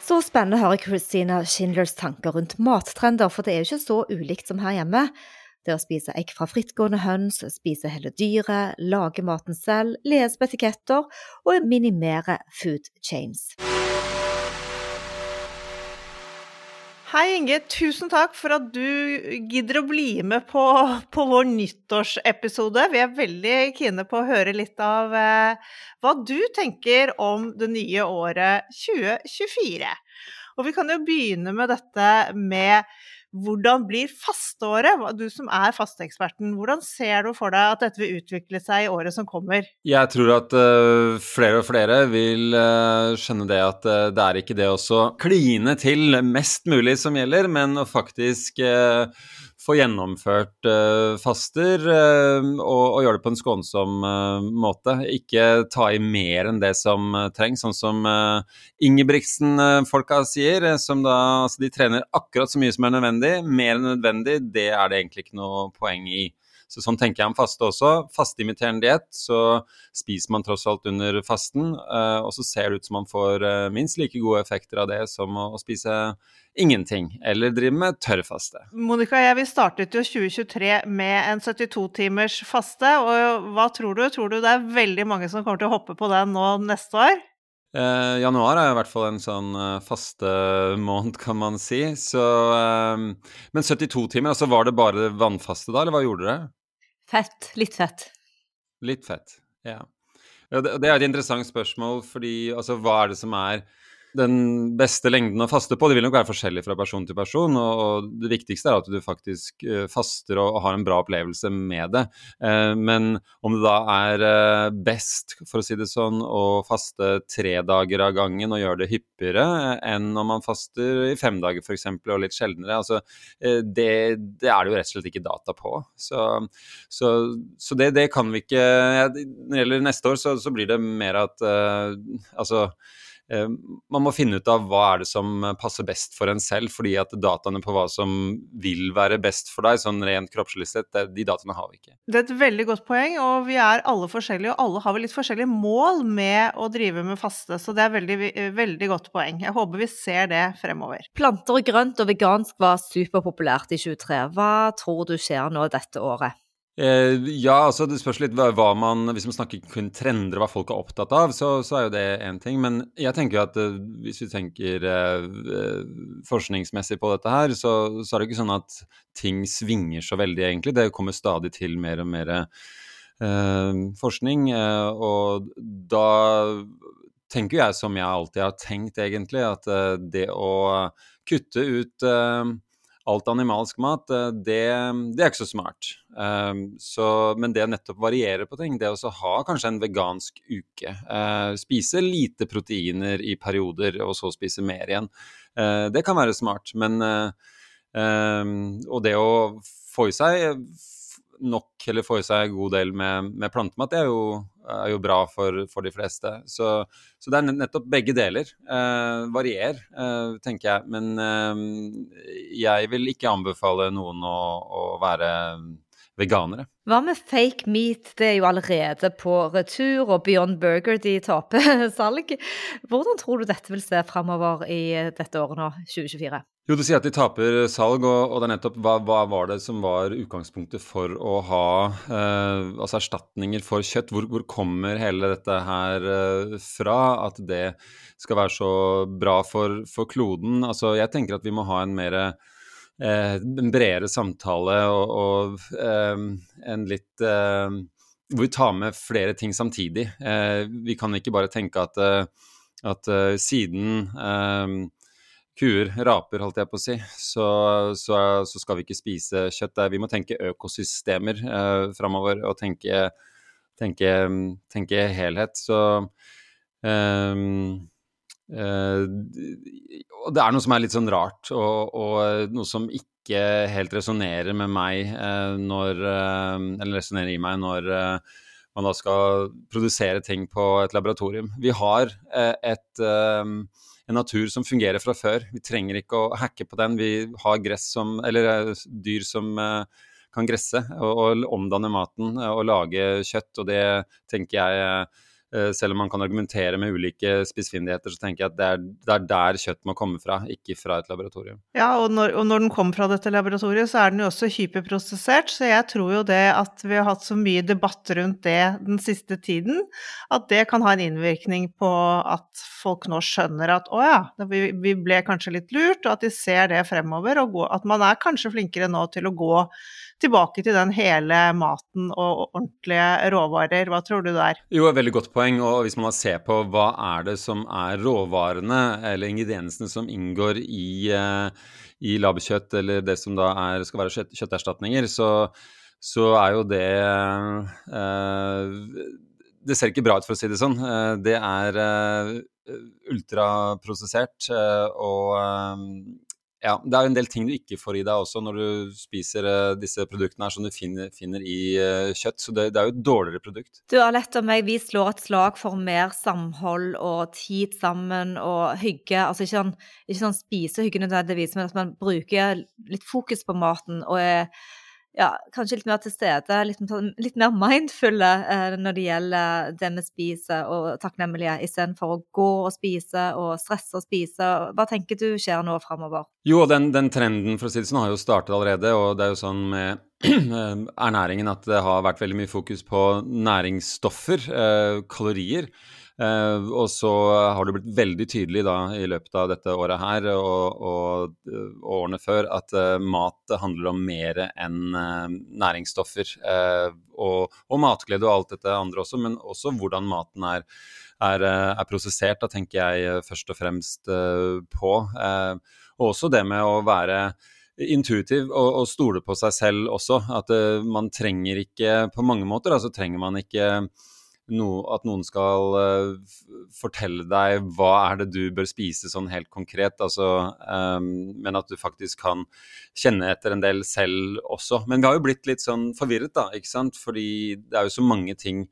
Så spennende å høre Christina Schindlers tanker rundt mattrender, for det er jo ikke så ulikt som her hjemme. Det å spise egg fra frittgående høns, spise hele dyret, lage maten selv, lese på etiketter og minimere food chains. Hei Inge, tusen takk for at du gidder å bli med på, på vår nyttårsepisode. Vi er veldig kine på å høre litt av eh, hva du tenker om det nye året 2024. Og vi kan jo begynne med dette med hvordan blir fasteåret? Du som er fasteeksperten, hvordan ser du for deg at dette vil utvikle seg i året som kommer? Jeg tror at uh, flere og flere vil uh, skjønne det at uh, det er ikke det å kline til mest mulig som gjelder, men å faktisk få gjennomført uh, faster uh, og, og, gjøre det på en skånsom uh, måte. Ikke ta i mer enn det som trengs, sånn som Ingebrigtsen-folka sier. som da, altså De trener akkurat så mye som er nødvendig. Mer enn nødvendig, det er det egentlig ikke noe poeng i. Så Sånn tenker jeg om faste også. Fasteimiterende diett, så spiser man tross alt under fasten. og så ser det ut som man får minst like gode effekter av det som å, å spise ingenting, eller driver med tørrfaste. Monica jeg vi startet jo 2023 med en 72-timers faste, og hva tror du? Tror du det er veldig mange som kommer til å hoppe på den nå neste år? Eh, januar er i hvert fall en sånn uh, faste måned, kan man si. Så, eh, men 72 timer, altså var det bare vannfaste da, eller hva gjorde dere? Fett. Litt fett. Litt fett, ja. det, er et interessant spørsmål, fordi altså, hva er det som er den beste lengden å faste på. Det vil nok være forskjellig fra person til person, og, det viktigste er at du faktisk uh, faster og, har en bra opplevelse med det. Uh, men om det da er uh, best, for å si det sånn, å faste tre dager av gangen og gjøre det hyppigere enn om man faster i fem dager f.eks. og litt sjeldnere, altså, det, det, er det jo rett og slett ikke data på. Så, så, så det, det, kan vi ikke Når det gjelder neste år, så, så blir det mer at altså Eh, man må finne ut av hva er det som passer best for en selv, fordi at dataene på hva som vil være best for deg, sånn rent kroppslig sett, de dataene har vi ikke. Det er et veldig godt poeng, og vi er alle forskjellige, og alle har vel litt forskjellige mål med å drive med faste, så det er veldig, veldig godt poeng. Jeg håper vi ser det fremover. Planter og grønt og vegansk var superpopulært i 23. Hva tror du skjer nå dette året? Eh, ja, altså det spørs litt hva man Hvis man snakker kun trender, hva folk er opptatt av, så, så er jo det én ting. Men jeg tenker jo at eh, hvis vi tenker eh, forskningsmessig på dette her, så, så, er det ikke sånn at ting svinger så veldig, egentlig. Det kommer stadig til mer og mer uh, forskning. og da tenker jeg som jeg alltid har tenkt, egentlig, at det å kutte ut alt animalsk mat, eh, det, det, er ikke så smart. Um, så, men det nettopp variere på ting, det å ha kanskje en vegansk uke, uh, spise lite proteiner i perioder og så spise mer igjen, uh, det kan være smart. Men uh, um, Og det å få i seg nok eller får i seg en god del med, med plantemat, det er jo, er jo bra for, for, de fleste. Så, så, det er nettopp begge deler. Eh, varier, eh, tenker jeg. Men eh, jeg vil ikke anbefale noen å, å være veganere. Hva med fake meat? Det er jo allerede på retur, og Beyond Burger de taper salg. Hvordan tror du dette vil se framover i dette året nå, 2024? Jo, Du sier at de taper salg, og, og det er nettopp hva, hva, var det som var utgangspunktet for å ha eh, altså erstatninger for kjøtt? Hvor, hvor, kommer hele dette her eh, fra? At det skal være så bra for, for, kloden? Altså, Jeg tenker at vi må ha en mer en bredere samtale og, og eh, en litt eh, Hvor vi tar med flere ting samtidig. Eh, vi kan ikke bare tenke at, at siden kuer, raper, holdt jeg på å si, så, så, så, skal vi ikke spise kjøtt. Vi må tenke økosystemer eh, framover og tenke, tenke, tenke helhet. Så eh, Og det er noe som er litt sånn rart, og, og noe som ikke helt resonnerer med meg eh, når eh, Eller resonnerer i meg når eh, man da skal produsere ting på et laboratorium. Vi har eh, et en natur som fungerer fra før. Vi trenger ikke å hacke på den. Vi har gress som, eller eh, dyr som eh, kan gresse og, og omdanne maten eh, og lage kjøtt. Og det tenker jeg Eh, selv om man kan argumentere med ulike spissfindigheter, så tenker jeg at det er, det er, der kjøtt må komme fra, ikke fra et laboratorium. Ja, og når, og når, den kommer fra dette laboratoriet, så er den jo også hyperprosessert. Så jeg tror jo det at vi har hatt så mye debatt rundt det den siste tiden, at det kan ha en innvirkning på at folk nå skjønner at å ja, vi, vi ble kanskje litt lurt, og at de ser det fremover, og gå, at man er kanskje flinkere nå til å gå tilbake til den hele maten og ordentlige råvarer. Hva tror du det er? Jo, et veldig godt poeng. Og hvis man ser på hva er det som er råvarene eller ingrediensene som inngår i, uh, i labbekjøtt, eller det som da er, skal være kjøtt, kjøtterstatninger, så, så, er jo det uh, Det ser ikke bra ut, for å si det sånn. Uh, det er ultraprosessert og ja, det er jo en del ting du ikke får i deg også når du spiser uh, disse produktene her som du finner, finner i uh, kjøtt. Så det, det, er jo et dårligere produkt. Du Alette og meg, vi slår et slag for mer samhold og tid sammen og hygge. Altså ikke sånn, ikke sånn spisehygge nødvendigvis, men at man bruker litt fokus på maten og er ja, kanskje litt mer til stede, litt, litt mer mindfulle eh, når det gjelder det vi spiser, og takknemlige, istedenfor å gå og spise og stresse og spise. Hva tenker du skjer nå framover? Jo, den, den, trenden for å si det sånn har jo startet allerede, og det er jo sånn med ernæringen at det har vært veldig mye fokus på næringsstoffer, eh, kalorier. Uh, og så har det blitt veldig tydelig da, i løpet av dette året her og, og, og årene før at uh, mat handler om mer enn uh, næringsstoffer. Og, og, matglede og alt dette andre også, men også hvordan maten er, er, er prosessert. Da tenker jeg først og fremst på. og også det med å være intuitiv og, og, stole på seg selv også. At man trenger ikke På mange måter altså trenger man ikke no, at noen skal uh, fortelle deg hva er det du bør spise sånn helt konkret, altså, um, men at du faktisk kan kjenne etter en del selv også. Men vi har jo blitt litt sånn forvirret, da, ikke sant, fordi det er jo så mange ting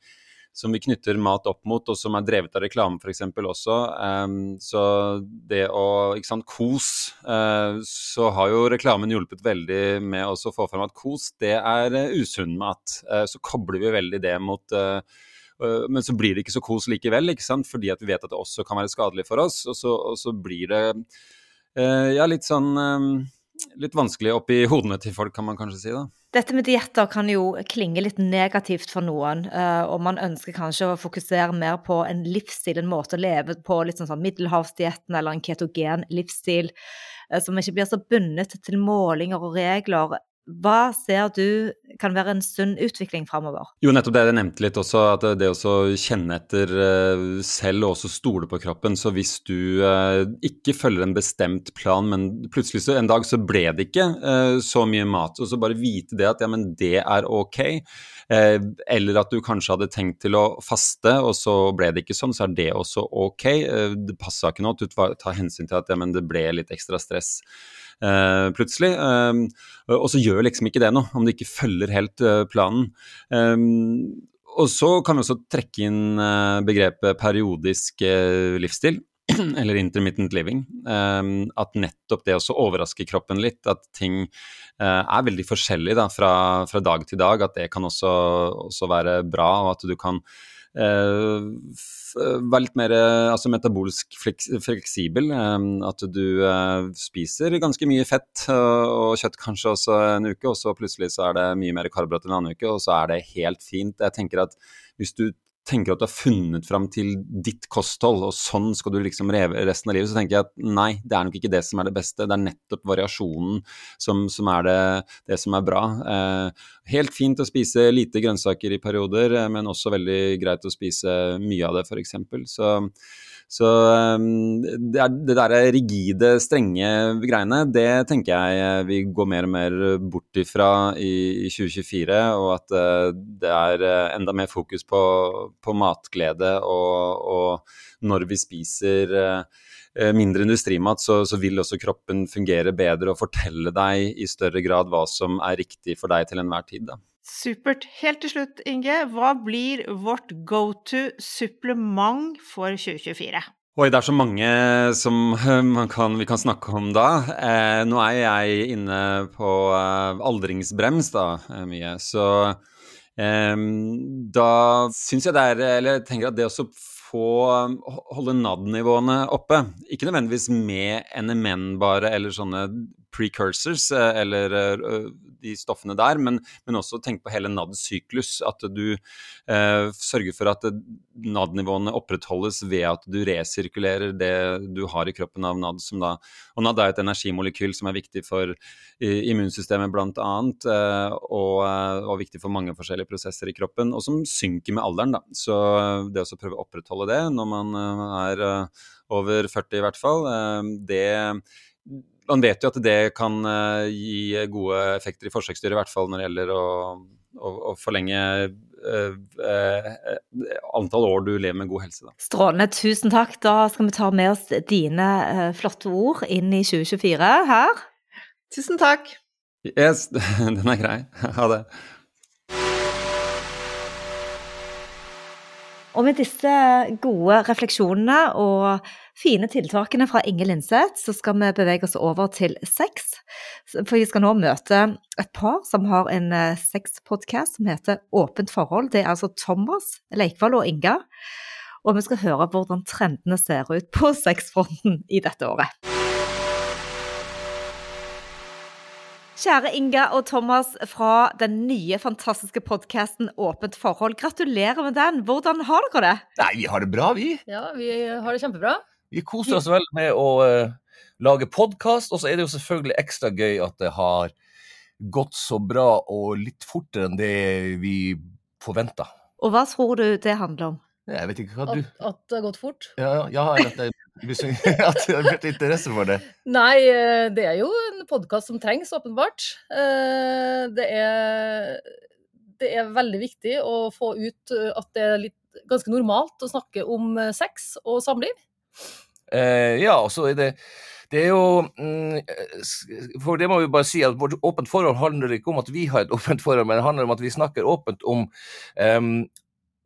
som vi knytter mat opp mot, og som er drevet av reklame f.eks. også. Um, så det å ikke sant, Kos, uh, så har jo reklamen hjulpet veldig med å få frem at kos, det er uh, usunn mat. Uh, så kobler vi veldig det mot uh, Eh, men så blir det ikke så kos likevel, ikke sant? fordi at vi vet at det også kan være skadelig for oss. Og så, og så blir det eh, ja, litt sånn eh, litt vanskelig oppi hodene til folk, kan man kanskje si. da. Dette med dietter kan jo klinge litt negativt for noen, og man ønsker kanskje å fokusere mer på en livsstil, en måte å leve på, litt sånn, sånn middelhavsdietten eller en ketogen livsstil, som ikke blir så bundet til målinger og regler. Hva ser du kan være en sunn utvikling framover? Jo, nettopp det jeg nevnte litt også, at det å kjenne etter eh, selv og også stole på kroppen. Så hvis du eh, ikke følger en bestemt plan, men plutselig så en dag så ble det ikke eh, så mye mat, og så bare vite det at ja, men det er ok. Eller at du kanskje hadde tenkt til å faste, og så ble det ikke sånn, så er det også ok. Det passa ikke at du tar hensyn til at ja, men det ble litt ekstra stress. Uh, plutselig. Um, og så gjør liksom ikke det noe, om du ikke følger helt uh, planen. Um, og så kan vi også trekke inn begrepet periodisk livsstil. Eller intermittent living. Um, at nettopp det også overrasker kroppen litt, at ting er veldig forskjellig da, fra, fra, dag til dag, at det kan også, også være bra, og at du kan Eh, være litt mer eh, altså metabolsk fleksibel. Eh, at du spiser ganske mye fett og kjøtt kanskje også en uke, og så plutselig så er det mye mer karbohydrater en annen uke, og så er det helt fint. Jeg tenker at hvis du tenker at du har funnet fram til ditt kosthold, og sånn skal du liksom reve resten av livet, så tenker jeg at nei, det er nok ikke det som er det beste. Det er nettopp variasjonen som, som er det, det, som er bra. Eh, helt fint å spise lite grønnsaker i perioder, eh, men også veldig greit å spise mye av det, f.eks. Så så ehm, det, er, det der rigide, strenge greiene, det tenker jeg eh, vi går mer og mer bort ifra i, i 2024. Og at eh, det er eh, enda mer fokus på, på matglede og, og, når vi spiser mindre industrimat, så, så, vil også kroppen fungere bedre og fortelle deg i større grad hva som er riktig for deg til enhver tid. Da. Supert. Helt til slutt, Inge, hva blir vårt go to supplement for 2024? Oi, det er så mange som kan, vi kan snakke om da. Eh, nå er jeg inne på eh, aldringsbrems da, eh, mye, så eh, da syns jeg det er Eller jeg tenker at det å få holde NAD-nivåene oppe, ikke nødvendigvis med NMN bare, eller sånne precursors, eh, eller eh, de stoffene der, men, men også tenk på hele NAD-syklus. At du eh, sørger for at NAD-nivåene opprettholdes ved at du resirkulerer det du har i kroppen av NAD. Som da, og NAD er et energimolekyl som er viktig for immunsystemet bl.a., eh, og, og viktig for mange forskjellige prosesser i kroppen, og som synker med alderen. Da. Så det å prøve å opprettholde det når man er over 40 i hvert fall, det man vet jo at det kan uh, gi gode effekter i forsøksdyr, i hvert fall når det gjelder å, å, å forlenge uh, uh, antall år du lever med god helse. Da. Strålende, tusen takk. Da skal vi ta med oss dine flotte ord inn i 2024 her. Tusen takk. Yes, den er grei. Ha det. Og med disse gode refleksjonene og fine tiltakene fra Inge Lindseth, så skal vi bevege oss over til sex. For vi skal nå møte et par som har en eh, sexpodkast som heter Åpent forhold. Det er altså Thomas Leikvoll og Inga. Og vi skal høre hvordan trendene ser ut på sexfronten i dette året. Kjære Inga og Thomas fra den nye, fantastiske podkasten Åpent forhold. Gratulerer med den. Hvordan har dere det? Nei, Vi har det bra, vi. Ja, vi har det kjempebra. Vi koser oss vel med å uh, lage podkast, og så er det jo selvfølgelig ekstra gøy at det har gått så bra og litt fortere enn det vi forventa. Og hva tror du det handler om? Jeg vet ikke hva du At, at det har gått fort? Ja, ja at, det, at det har blitt interesse for det? Nei, eh, det er jo en podkast som trengs, åpenbart. Eh, det er, det er veldig viktig å få ut eh, at det er litt, ganske normalt å snakke om sex og samliv. Eh, ja, og så er det det er jo mm, For det må vi bare si at vårt åpent forhold handler ikke om at vi har et åpent forhold, men det handler om at vi snakker åpent om um,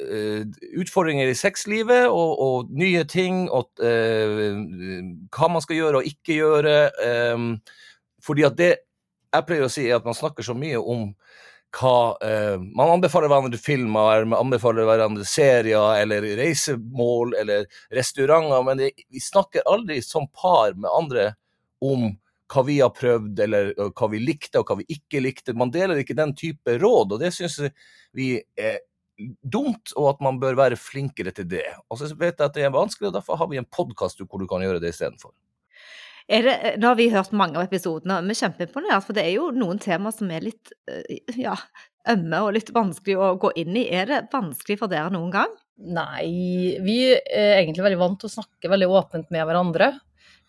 utfordringer i sexlivet og, og, nye ting, og uh, hva man skal gjøre og ikke gjøre. Um, fordi at det jeg pleier å si, er at man snakker så mye om hva uh, Man anbefaler hverandre filmer, man anbefaler hverandre serier eller reisemål eller restauranter, men det, vi snakker aldri som par med andre om hva vi har prøvd, eller hva vi likte og hva vi ikke likte. Man deler ikke den type råd, og det syns vi er dumt, og at man bør være flinkere til det. Og så vet jeg at det er vanskelig, og derfor har vi en podkast hvor du kan gjøre det istedenfor. Er det, nå har vi hørt mange av episodene, og vi er kjempeimponert, for det er jo noen temaer som er litt eh, ja, ømme og litt vanskelig å gå inn i. Er det vanskelig for dere noen gang? Nei, vi er egentlig veldig vant til å snakke veldig åpent med hverandre.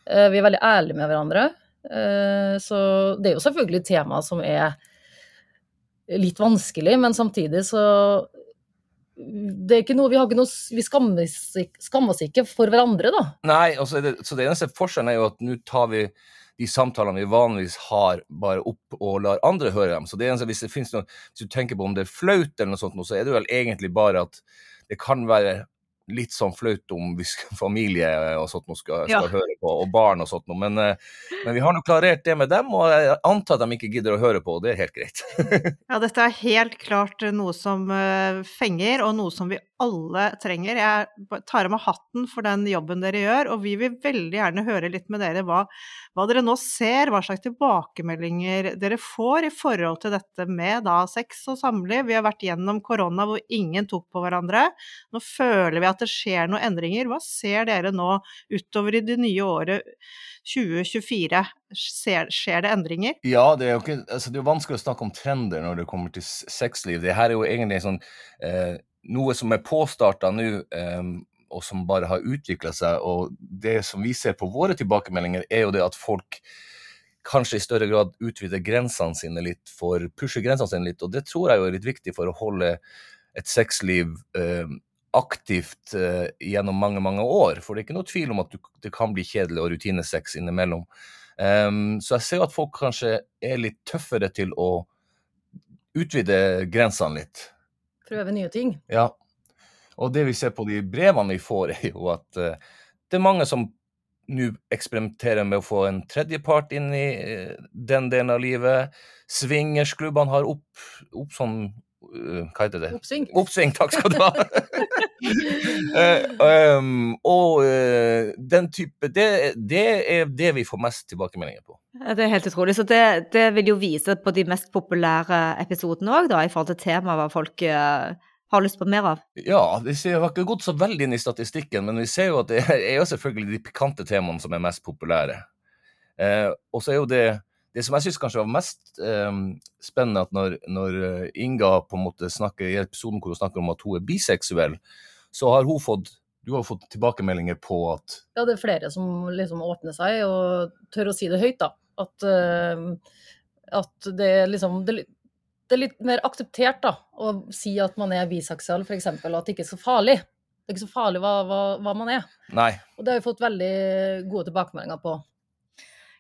Eh, Vi er veldig ærlige med hverandre. Eh, Så det er jo selvfølgelig tema som er litt vanskelig, men samtidig så det er ikke noe, Vi, ikke noe, vi skammer, oss ikke- for hverandre, da. Nei, altså, det, så det eneste forskjellen er jo at nå tar vi de samtalene vi vanligvis har, bare opp og lar andre høre dem. Så det eneste, hvis det noe, hvis du tenker på om det er flaut eller noe sånt, så er det vel egentlig bare at det kan være litt sånn flaut om hvis familie og sånt noe skal, skal Ja. høre på, og barn og sånt noe. Men, eh, men vi har nå klarert det med dem, og jeg antar at de ikke gidder å høre på, og det er helt greit. Ja, dette er helt klart noe som eh, fenger, og noe som vi alle trenger. Jeg tar av meg hatten for den jobben dere gjør, og vi vil veldig gjerne høre litt med dere hva, hva dere nå ser, hva slags tilbakemeldinger dere får i forhold til dette med da sex og samliv. Vi har vært gjennom korona hvor ingen tok på hverandre. Nå føler vi at det skjer noen endringer. Hva ser dere nå utover i det nye året 2024? Skjer, skjer det endringer? Ja, det er jo ikke, altså det er vanskelig å snakke om trender når det kommer til sexliv. Det her er jo egentlig sånn, eh, noe som er påstarta nå, eh, og som bare har utvikla seg. Og det som vi ser på våre tilbakemeldinger, er jo det at folk kanskje i større grad utvider grensene sine litt, for pusher grensene sine litt. Og det tror jeg jo er litt viktig for å holde et sexliv eh, aktivt eh, gjennom mange, mange år. For det er ikke noe tvil om at du, det kan bli kjedelig og rutinesex innimellom. Um, så jeg ser jo at folk kanskje er litt tøffere til å utvide grensene litt. Prøve nye ting. Ja. Og det vi ser på de brevene vi får, er jo at eh, det er mange som nå eksperimenterer med å få en tredjepart inn i eh, den delen av livet. Swingersklubbene har opp, opp sånn eh, Hva heter det? Oppsving. Oppsving, takk skal du ha! Um, og uh, den type det, det er det vi får mest tilbakemeldinger på. Det er helt utrolig. Så det, det vil jo vise på de mest populære episodene òg, i forhold til temaet hva folk uh, har lyst på mer av. Ja, det ser- har ikke gått så veldig inn i statistikken, men vi ser jo at det er jo selvfølgelig de pikante temaene som er mest populære. Uh, og så er jo det det som jeg syns kanskje var mest eh, spennende, at når, når eh, Inga på en måte snakker i episoden hvor hun snakker om at hun er biseksuell, så har hun fått du har fått tilbakemeldinger på at Ja, det er flere som liksom åpner seg og tør å si det høyt, da. At, uh, at det er liksom det, det er litt mer akseptert, da, å si at man er biseksuell, f.eks. At det ikke er så farlig. Det er ikke så farlig hva, hva, hva man er. Nei. Og det har vi fått veldig gode tilbakemeldinger på.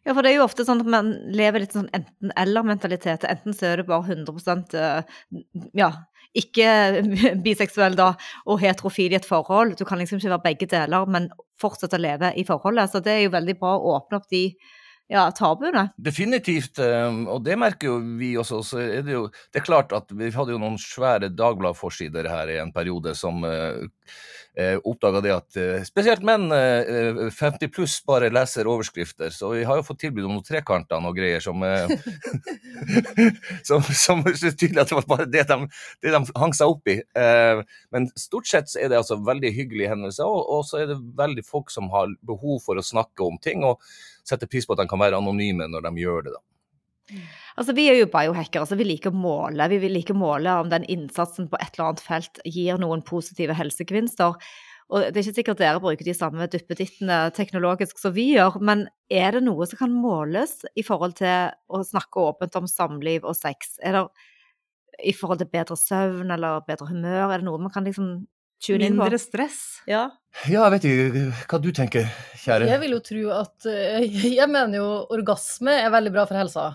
Ja, for det er jo ofte sånn at man lever litt sånn enten-eller-mentalitet. Enten så er du bare 100 eh, ja, ikke biseksuell da, og heterofil i et forhold. Du kan liksom ikke være begge deler, men fortsette å leve i forholdet. Så det er jo veldig bra å åpne opp de ja, tabuene. Definitivt, eh, og det merker jo vi også. Så er det, jo, det er klart at vi hadde jo noen svære Dagblad-forsider her i en periode som eh, oppdaga det at eh, spesielt menn eh, 50 pluss bare leser overskrifter. Så vi har jo fått tilbud om noen trekanter og greier som eh, som, som tydelig at det var bare det de, det de hang seg opp i. Eh, men stort sett så er det altså veldig hyggelige hendelser, og, og så er det veldig folk som har behov for å snakke om ting, og setter pris på at de kan være anonyme når de gjør det. da. Altså, Vi er jo biohackere, så vi liker å måle. Vi vil like å måle om den innsatsen på et eller annet felt gir noen positive helsegevinster. Og Det er ikke sikkert dere bruker de samme duppedittene teknologisk som vi gjør, men er det noe som kan måles i forhold til å snakke åpent om samliv og sex? Er det i forhold til bedre søvn eller bedre humør? Er det noe man kan liksom tune inn på? Mindre stress. Ja. Ja, jeg vet ikke hva du tenker, kjære. Jeg vil jo tro at eh, Jeg mener jo orgasme er veldig bra for helsa.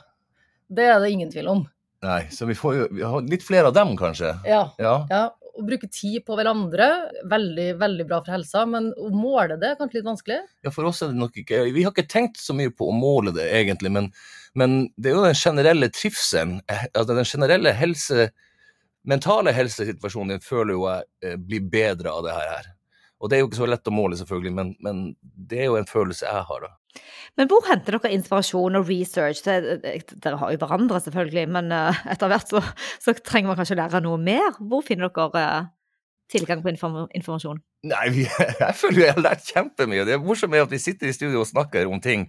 Det er det ingen tvil om. Nei, så vi får jo vi har litt flere av dem, kanskje. Ja. Ja. ja. Å bruke tid på hverandre, veldig, veldig bra for helsa, men å måle det er kanskje litt vanskelig. Ja, for oss er det nok ikke Vi har ikke tenkt så mye på å måle det, egentlig, men, men det er jo den generelle trivselen, eh, altså den generelle helse mentale helsesituasjonen din føler jo jeg eh, blir bedre av det her. Og det er jo ikke så lett å måle, selvfølgelig, men, men det er jo en følelse jeg har, da. Men hvor henter dere inspirasjon og research? Dere har jo hverandre, selvfølgelig, men eh, etter hvert så, så trenger man kanskje å lære noe mer. Hvor finner dere eh, tilgang på inform informasjon? Nei, jeg føler jeg har lært kjempemye. Det er morsomt med at vi sitter i studio og snakker om ting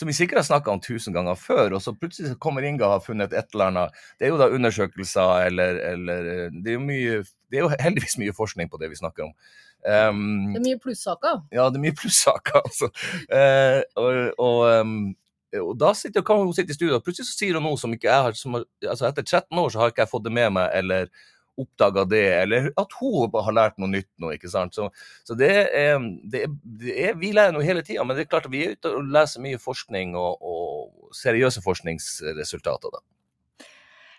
som vi sikkert har snakka om tusen ganger før, og så plutselig kommer Inga og har funnet et eller annet. Det er jo da undersøkelser eller, eller det, er jo mye, det er jo heldigvis mye forskning på det vi snakker om. Um, det er mye plussaker. Ja, det er mye plussaker, altså. Uh, og, og, um, og, da sitter, kan hun sitte i studio, og plutselig så sier hun noe som ikke jeg har som, altså Etter 13 år så har ikke jeg fått det med meg, eller oppdaga det, eller at hun har lært noe nytt nå. ikke sant? Så, så det, er, det, det, er, Vi lærer noe hele tida, men det er klart at vi er ute og leser mye forskning og, og seriøse forskningsresultater. da.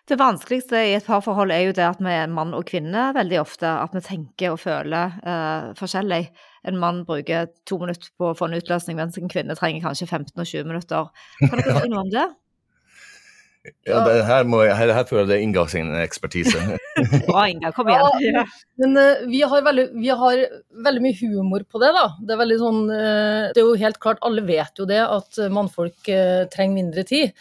Det vanskeligste i et parforhold er jo det at vi er mann og kvinne veldig ofte. At vi tenker og føler uh, forskjellig. En mann bruker to minutter på å få en utløsning, mens en kvinne trenger kanskje 15 og 20 minutter. Kan dere si noe om det? Ja, det, her, må jeg, her, her føler jeg det er Inga sin ekspertise. Bra, Inga. Kom igjen. Ja, men uh, vi, har veldig, vi, har veldig, mye humor på det, da. Det er veldig sånn uh, Det er jo helt klart, alle vet jo det, at mannfolk uh, trenger mindre tid.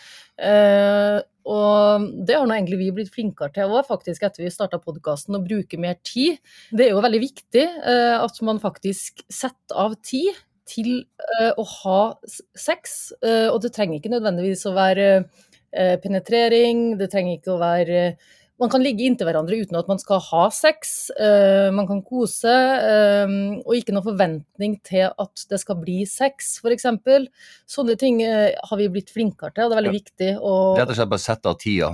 og det har nå egentlig vi blitt flinkere til òg, faktisk, etter vi starta podkasten, å bruke mer tid. Det er jo veldig viktig at man faktisk setter av tid til å ha sex, og det trenger ikke nødvendigvis å være Eh, penetrering. Det trenger ikke å være man kan ligge inntil hverandre uten at man skal ha sex. Uh, man kan kose, uh, og ikke noe forventning til at det skal bli sex, f.eks. Sånne ting har vi blitt flinkere til, og det er veldig ja. viktig. å... Rett og slett bare sette av tida,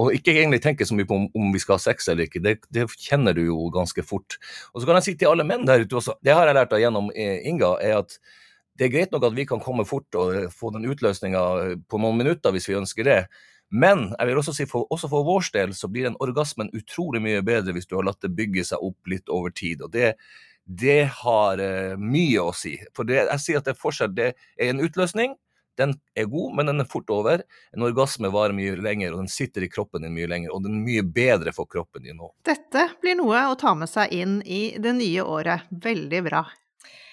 og ikke egentlig tenke så mye på om, om vi skal ha sex eller ikke. Det, det, kjenner du jo ganske fort. Og så kan jeg si til alle menn der ute også, det har jeg lært av gjennom Inga, er at det er greit nok at vi kan komme fort og eh, få den utløsninga eh, på noen minutter hvis vi ønsker det. Men jeg vil også si for, også for vår del så blir den orgasmen utrolig mye bedre hvis du har latt det bygge seg opp litt over tid. og det, det har uh, mye å si. For det, jeg sier at det er forskjell. Det er en utløsning, den er god, men den er fort over. En orgasme varer mye lenger, og den sitter i kroppen din mye lenger. Og den er mye bedre for kroppen din nå. Dette blir noe å ta med seg inn i det nye året. Veldig bra.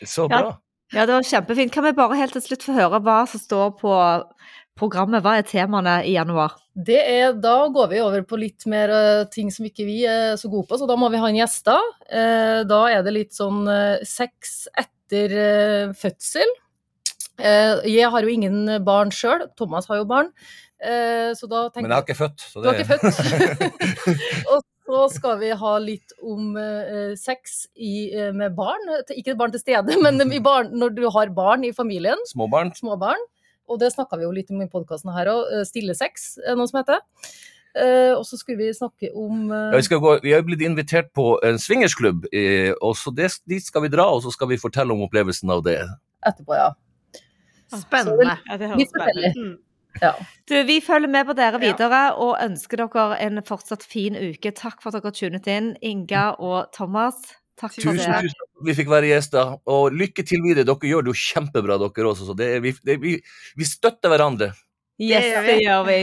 Så bra. Ja. Ja, det var kjempefint. Kan vi bare helt til slutt få høre hva som står på programmet? Hva er temaene i januar? Det er, da går vi over på litt mer uh, ting som ikke vi er så gode på, så da må vi ha en gjester. Uh, da er det litt sånn uh, sex etter fødsel. jeg har jo ingen barn sjøl, Thomas har jo barn. så da tenker Men jeg har ikke født. Så det... Du har ikke født. og så skal vi ha litt om eh, sex i, eh, med barn. Ikke barn til stede, men barn, når du har barn i familien. Små barn. Små barn. Og det snakka vi jo litt om i podkasten her òg. Eh, stille sex, er noe som heter. Uh, og så skulle vi snakke om uh... ja, vi, gå, vi, har blitt invitert på en swingersklubb, eh, og så det, dit skal vi dra. Og så skal vi fortelle om opplevelsen av det. Etterpå, ja. Spennende. Ja, det spennende ut. Ja. Du, vi følger med på dere videre og ønsker dere en fortsatt fin uke. Takk for at dere tunet inn, Inga og Thomas. Takk for tusen, det. Tusen takk vi fikk være gjester. Og lykke til videre. Dere gjør det jo kjempebra, dere også. Så det, vi, det, vi, vi, støtter hverandre. Yes, det gjør vi.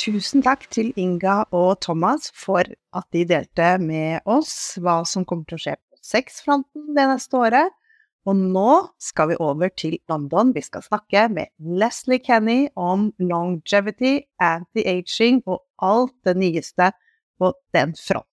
Tusen takk til Inga og Thomas for at de delte med oss hva som kommer til å skje på sexfronten det neste året. Og nå skal vi over til London. Vi skal snakke med Leslie Kenny om longevity, anti-aging og alt det nyeste på den fronten.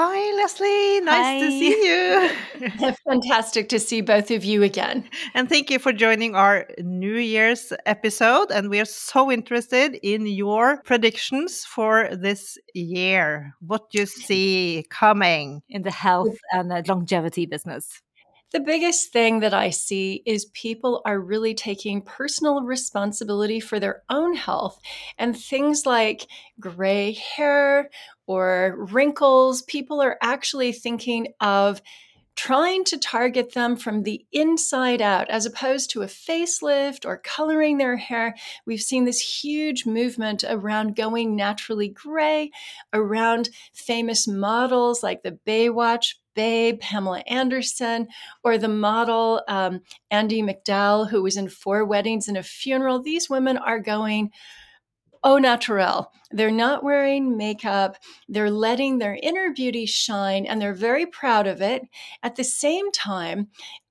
Hi, Leslie. Nice Hi. to see you. Fantastic to see both of you again. And thank you for joining our New Year's episode. And we are so interested in your predictions for this year. What do you see coming in the health and the longevity business. The biggest thing that I see is people are really taking personal responsibility for their own health and things like gray hair or wrinkles. People are actually thinking of trying to target them from the inside out as opposed to a facelift or coloring their hair. We've seen this huge movement around going naturally gray, around famous models like the Baywatch Babe, Pamela Anderson, or the model um, Andy McDowell, who was in Four Weddings and a Funeral. These women are going au naturel. They're not wearing makeup. They're letting their inner beauty shine, and they're very proud of it. At the same time,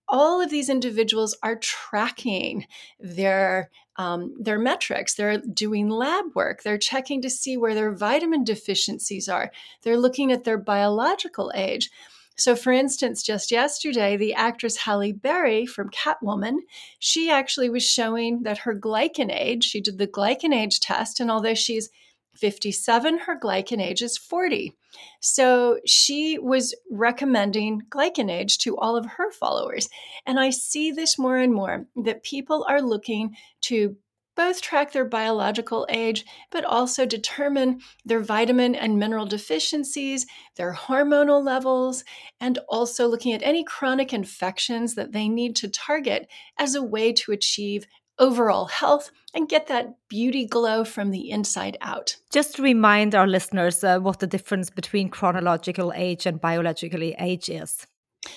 all of these individuals are tracking their um, their metrics. They're doing lab work. They're checking to see where their vitamin deficiencies are. They're looking at their biological age. So, for instance, just yesterday, the actress Halle Berry from Catwoman, she actually was showing that her glycan age, she did the glycan age test, and although she's 57, her glycan age is 40. So she was recommending glycan age to all of her followers. And I see this more and more that people are looking to both track their biological age, but also determine their vitamin and mineral deficiencies, their hormonal levels, and also looking at any chronic infections that they need to target as a way to achieve overall health and get that beauty glow from the inside out. Just to remind our listeners uh, what the difference between chronological age and biologically age is.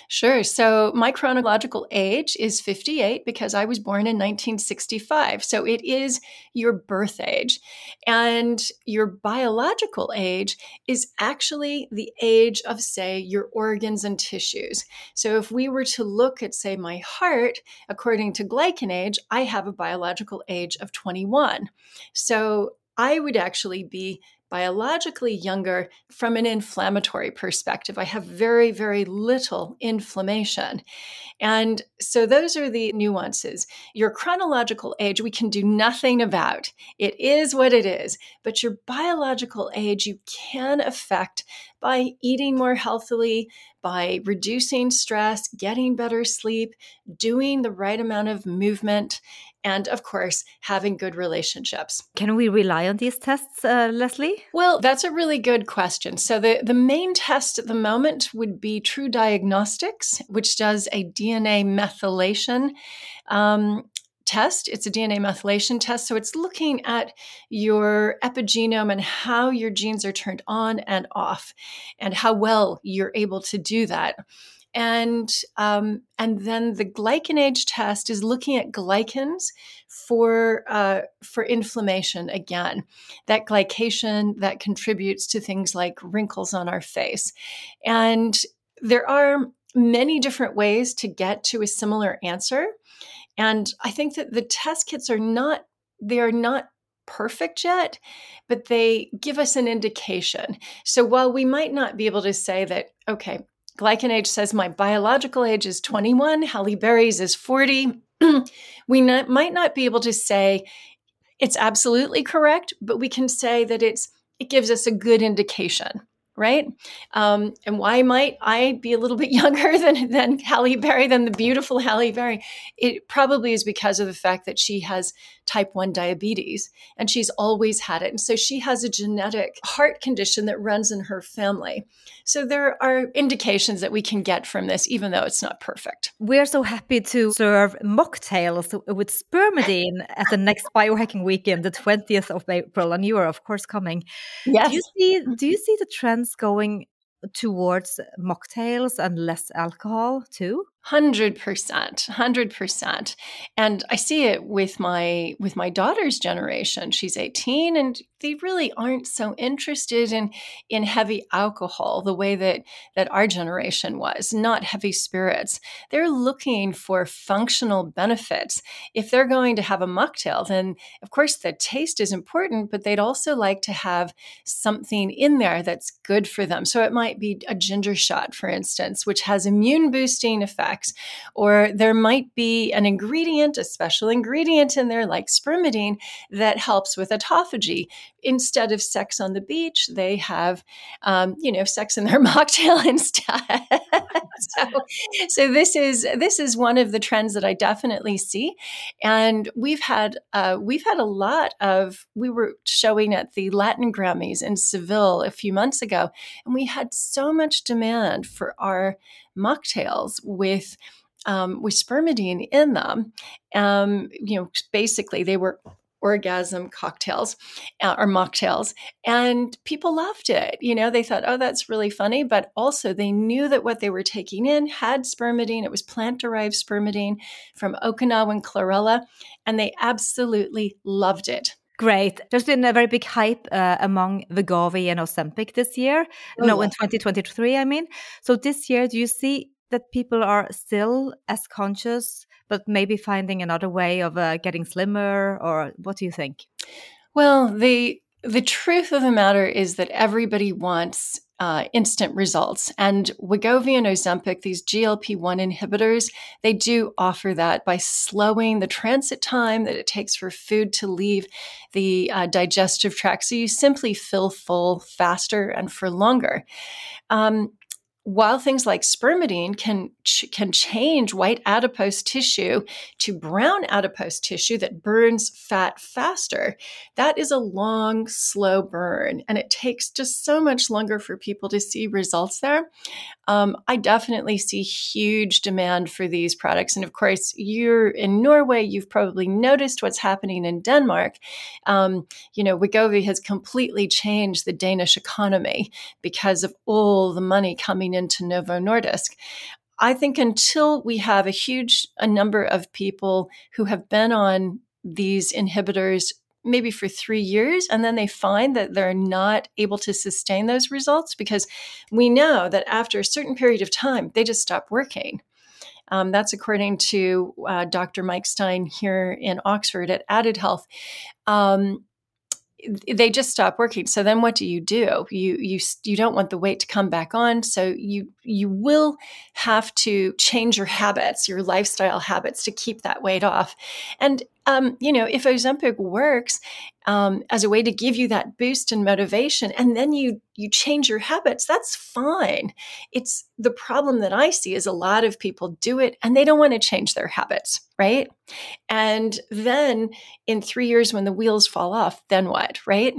Sure. So my chronological age is 58 because I was born in 1965. So it is your birth age. And your biological age is actually the age of, say, your organs and tissues. So if we were to look at, say, my heart, according to glycan age, I have a biological age of 21. So I would actually be biologically younger from an inflammatory perspective. I have very, very little inflammation. And so those are the nuances. Your chronological age, we can do nothing about. It is what it is. But your biological age, you can affect by eating more healthily, by reducing stress, getting better sleep, doing the right amount of movement, and of course, having good relationships. Can we rely on these tests, uh, Leslie? Well, that's a really good question. So, the, the main test at the moment would be True Diagnostics, which does a DNA methylation. Um, test. It's a DNA methylation test. So it's looking at your epigenome and how your genes are turned on and off and how well you're able to do that and um, and then the glycan age test is looking at glycans for uh, for inflammation again that glycation that contributes to things like wrinkles on our face and there are many different ways to get to a similar answer and i think that the test kits are not they are not perfect yet, but they give us an indication. So while we might not be able to say that, okay, Glycan age says my biological age is 21, Halle Berry's is 40. we not, might not be able to say it's absolutely correct, but we can say that it's it gives us a good indication right? Um, and why might I be a little bit younger than than Halle Berry, than the beautiful Halle Berry? It probably is because of the fact that she has type one diabetes and she's always had it, and so she has a genetic heart condition that runs in her family. So there are indications that we can get from this, even though it's not perfect. We're so happy to serve mocktails with spermidine at the next biohacking weekend, the twentieth of April, and you are of course coming. Yes. Do you see? Do you see the trends going towards mocktails and less alcohol too? Hundred percent, hundred percent, and I see it with my with my daughter's generation. She's eighteen, and they really aren't so interested in in heavy alcohol the way that that our generation was. Not heavy spirits. They're looking for functional benefits. If they're going to have a mocktail, then of course the taste is important, but they'd also like to have something in there that's good for them. So it might be a ginger shot, for instance, which has immune boosting effects Or there might be an ingredient, a special ingredient in there like spermidine that helps with autophagy. Instead of sex on the beach, they have, um, you know, sex in their mocktail instead. so, so this is this is one of the trends that I definitely see, and we've had uh, we've had a lot of. We were showing at the Latin Grammys in Seville a few months ago, and we had so much demand for our mocktails with um, with spermidine in them. Um, you know, basically they were orgasm cocktails uh, or mocktails and people loved it. You know they thought oh that's really funny but also they knew that what they were taking in had spermidine. It was plant derived spermidine from okinawan chlorella and they absolutely loved it Great. There's been a very big hype uh, among Wegovy and Ozempic this year. Oh, no, in 2023, I mean. So this year, do you see that people are still as conscious, but maybe finding another way of uh, getting slimmer, or what do you think? Well, the the truth of the matter is that everybody wants uh, instant results. And Wegovy and Ozempic, these GLP 1 inhibitors, they do offer that by slowing the transit time that it takes for food to leave the uh, digestive tract. So you simply feel full faster and for longer. Um, while things like spermidine can ch- can change white adipose tissue to brown adipose tissue that burns fat faster that is a long slow burn and it takes just so much longer for people to see results there. Um, i definitely see huge demand for these products and of course you're in norway you've probably noticed what's happening in denmark. Um, you know wegovy has completely changed the danish economy because of all the money coming into Novo Nordisk. I think until we have a huge a number of people who have been on these inhibitors maybe for three years and then they find that they're not able to sustain those results because we know that after a certain period of time they just stop working um, that's according to uh, dr mike stein here in oxford at added health um, they just stop working. So then what do you do? You you you don't want the weight to come back on. So you you will have to change your habits your lifestyle habits to keep that weight off. And um, you know if ozempic works um, as a way to give you that boost and motivation and then you you change your habits that's fine. It's the problem that i see is a lot of people do it and they don't want to change their habits right? And then in three years when the wheels fall off then what right?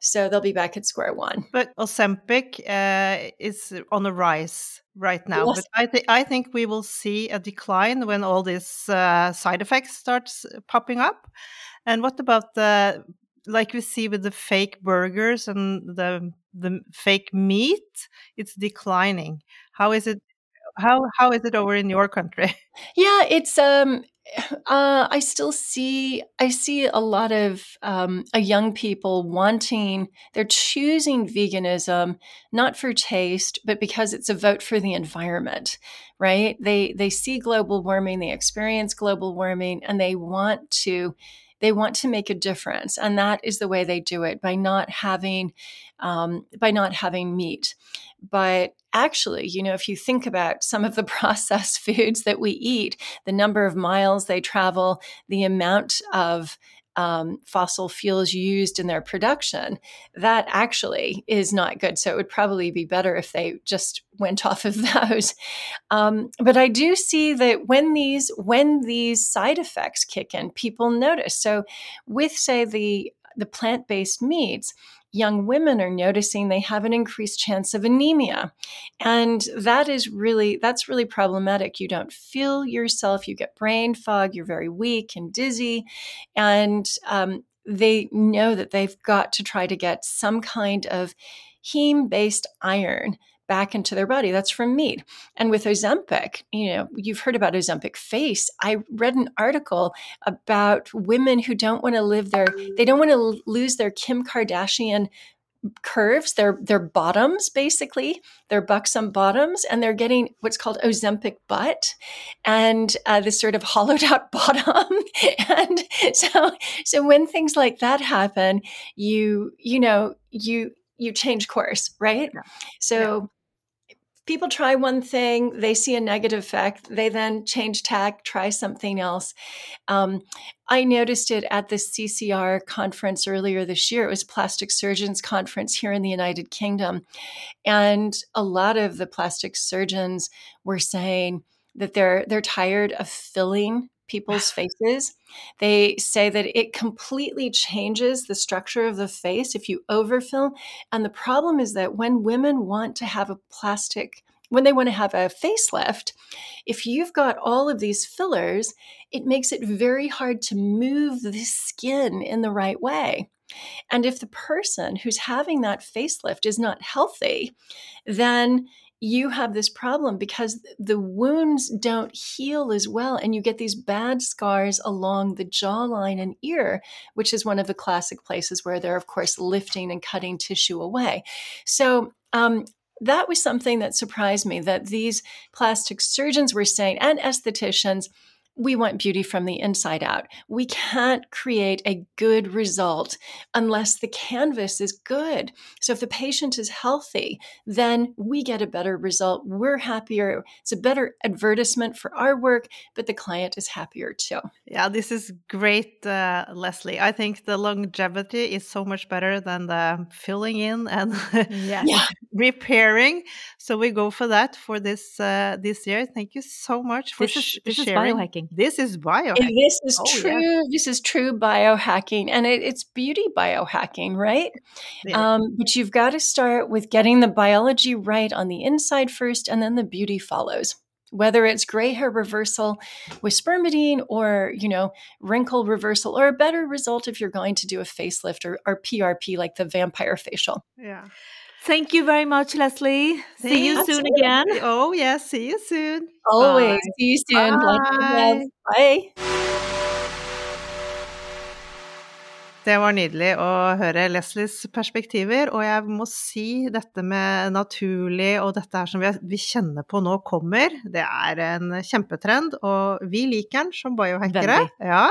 So they'll be back at square one. But ozempic uh, is on the rise right now yes. but i think i think we will see a decline when all these uh, side effects starts popping up and what about the like we see with the fake burgers and the the fake meat, it's declining. How is it? How how is it over in your country? Yeah, it's um uh, I still see I see a lot of um, a young people wanting they're choosing veganism not for taste but because it's a vote for the environment right they they see global warming they experience global warming and they want to they want to make a difference and that is the way they do it by not having um, by not having meat. But actually you know if you think about some of the processed foods that we eat the number of miles they travel the amount of um, fossil fuels used in their production, that actually is not good. So it would probably be better if they just went off of those. Um, but I do see that when these when these side effects kick in, people notice. So with say the the plant based meats, young women are noticing they have an increased chance of anemia. And that is really that's really problematic. You don't feel yourself you get brain fog you're very weak and dizzy. And um, they know that they've got to try to get some kind of heme based iron back into their body. That's from meat. And with Ozempic, you know, you've heard about Ozempic face. I read an article about women who don't want to live their, they don't want to lose their Kim Kardashian curves, their their bottoms basically, their buxom bottoms, and they're getting what's called Ozempic butt, and uh, this sort of hollowed out bottom. and so, so when things like that happen, you you know you you change course, right? Yeah. So people try one thing, they see a negative effect, they then change tack, try something else. Um, I noticed it at the CCR conference earlier this year. It was Plastic Surgeons Conference here in the United Kingdom. And a lot of the plastic surgeons were saying that they're they're tired of filling people's faces. They say that it completely changes the structure of the face if you overfill. And the problem is that when women want to have a plastic, when they want to have a facelift, if you've got all of these fillers, it makes it very hard to move the skin in the right way. And if the person who's having that facelift is not healthy, then you have this problem because the wounds don't heal as well. And you get these bad scars along the jawline and ear, which is one of the classic places where they're, of course, lifting and cutting tissue away. So, um, that was something that surprised me that these plastic surgeons were saying and estheticians we want beauty from the inside out. We can't create a good result unless the canvas is good. So if the patient is healthy, then we get a better result. We're happier. It's a better advertisement for our work, but the client is happier too. Yeah, this is great, uh, Leslie. I think the longevity is so much better than the filling in and Yes. Yeah. repairing. So we go for that for this uh, this year. Thank you so much for This is- sh- this is sharing. This is And biohacking. this is Oh, yeah. true. This is true biohacking, and it, it's beauty biohacking, right? Yeah. Um, but you've got to start with getting the biology right on the inside first, and then the beauty follows. Whether it's gray hair reversal with spermidine, or you know wrinkle reversal, or a better result if you're going to do a facelift or, or PRP like the vampire facial. yeah. Thank you very much, Leslie. See you soon again. Oh yes, see you soon. Always. Bye. See you soon. Like and love. Bye. Bye. Det var nydelig å høre Leslies perspektiver, og jeg må si dette med naturlig og dette her som vi, vi kjenner på nå kommer, det er en kjempetrend, og vi liker den som biohackere. Ja.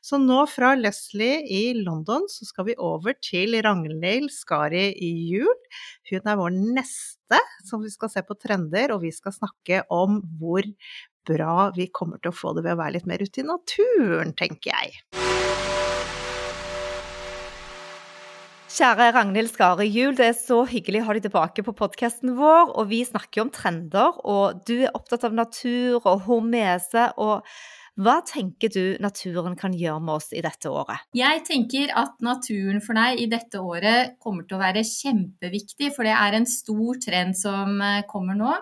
Så nå fra Leslie i London så skal vi over til Ragnhild Skari i jul. Hun er vår neste som vi skal se på trender, og vi skal snakke om hvor bra vi kommer til å få det ved å være litt mer ute i naturen, tenker jeg. Kjære Ragnhild Skare Juel, det er så hyggelig å ha deg tilbake på podkasten vår. Og vi snakker jo om trender, og du er opptatt av natur og hormese. Og hva tenker du naturen kan gjøre med oss i dette året? Jeg tenker at naturen for deg i dette året kommer til å være kjempeviktig, for det er en stor trend som eh, kommer nå.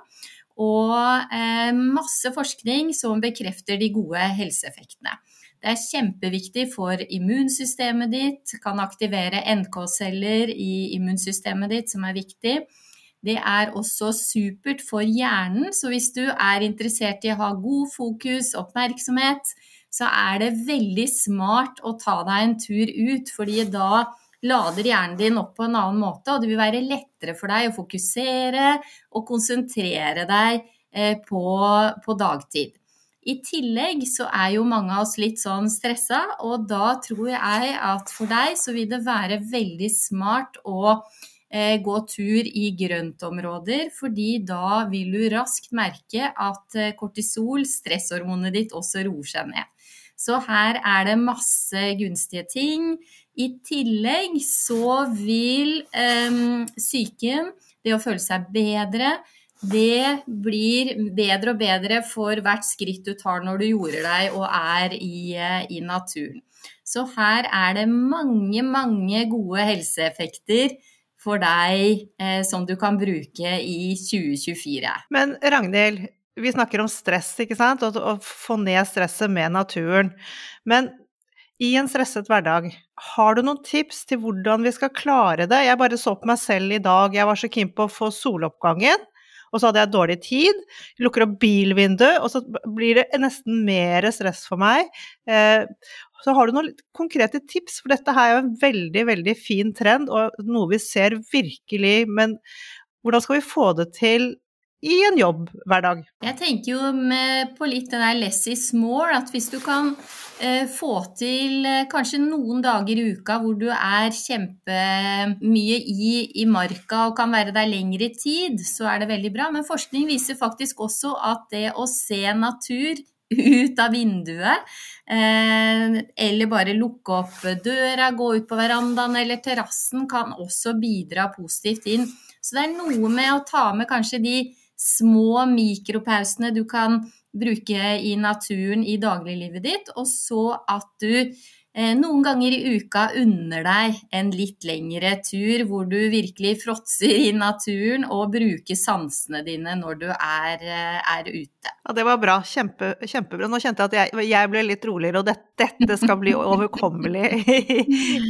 Og eh, masse forskning som bekrefter de gode helseeffektene. Det er kjempeviktig for immunsystemet ditt, kan aktivere NK-celler i immunsystemet ditt, som er viktig. Det er også supert for hjernen, så hvis du er interessert i å ha god fokus, oppmerksomhet, så er det veldig smart å ta deg en tur ut, fordi da lader hjernen din opp på en annen måte, og det vil være lettere for deg å fokusere og konsentrere deg eh, på, på dagtid. I tillegg så er jo mange av oss litt sånn stressa, og da tror jeg at for deg så vil det være veldig smart å eh, gå tur i grøntområder, fordi da vil du raskt merke at eh, kortisol, stresshormonet ditt, også roer seg ned. Så her er det masse gunstige ting. I tillegg så vil eh, det å føle seg bedre, det blir bedre og bedre for hvert skritt du tar når du jorder deg og er i, eh, i naturen. Så her er det mange, mange gode helseeffekter for deg eh, som du kan bruke i 2024. Men Ragnhild, vi snakker om stress, ikke sant, og å få ned stresset med naturen. Men i en stresset hverdag, har du noen tips til hvordan vi skal klare det? Jeg bare så på meg selv i dag, jeg var så keen på å få soloppgangen. Og så hadde jeg dårlig tid, lukker opp bilvinduet, og så blir det nesten mer stress for meg. Eh, så har du noen konkrete tips, for dette her er jo en veldig, veldig fin trend, og noe vi ser virkelig, men hvordan skal vi få det til i en jobb hver dag. Jeg tenker jo med, på litt det der less is more, at hvis du kan eh, få til eh, kanskje noen dager i uka hvor du er kjempemye i, i marka og kan være der lengre tid, så er det veldig bra. Men forskning viser faktisk også at det å se natur ut av vinduet, eh, eller bare lukke opp døra, gå ut på verandaen eller terrassen, kan også bidra positivt inn. Så det er noe med å ta med kanskje de små mikropausene du kan bruke i naturen i dagliglivet ditt, og så at du noen ganger i uka unner deg en litt lengre tur hvor du virkelig fråtser i naturen og bruker sansene dine når du er, eh, er ute. Ja, det var bra. Kjempe, kjempebra. Nå kjente jeg at jeg, jeg ble litt roligere, og det, dette skal bli overkommelig i,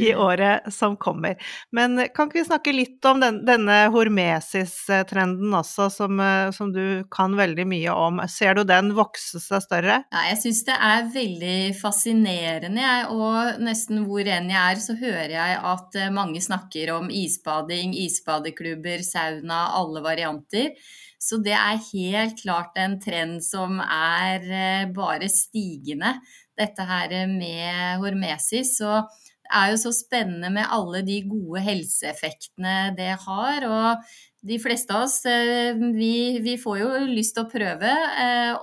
i året som kommer. Men kan ikke vi snakke litt om den, denne hormesis-trenden også, som, eh, som du kan veldig mye om. Ser du den vokse seg større? Ja, jeg syns det er veldig fascinerende, jeg. Og nesten hvor enn jeg er, så hører jeg at eh, mange snakker om isbading, isbadeklubber, sauna, alle varianter. Så det er helt klart en trend som er eh, bare stigende, dette her med hormesis. Så det er jo så spennende med alle de gode helseeffektene det har. Og de fleste av oss, eh, vi, vi får jo lyst til å prøve.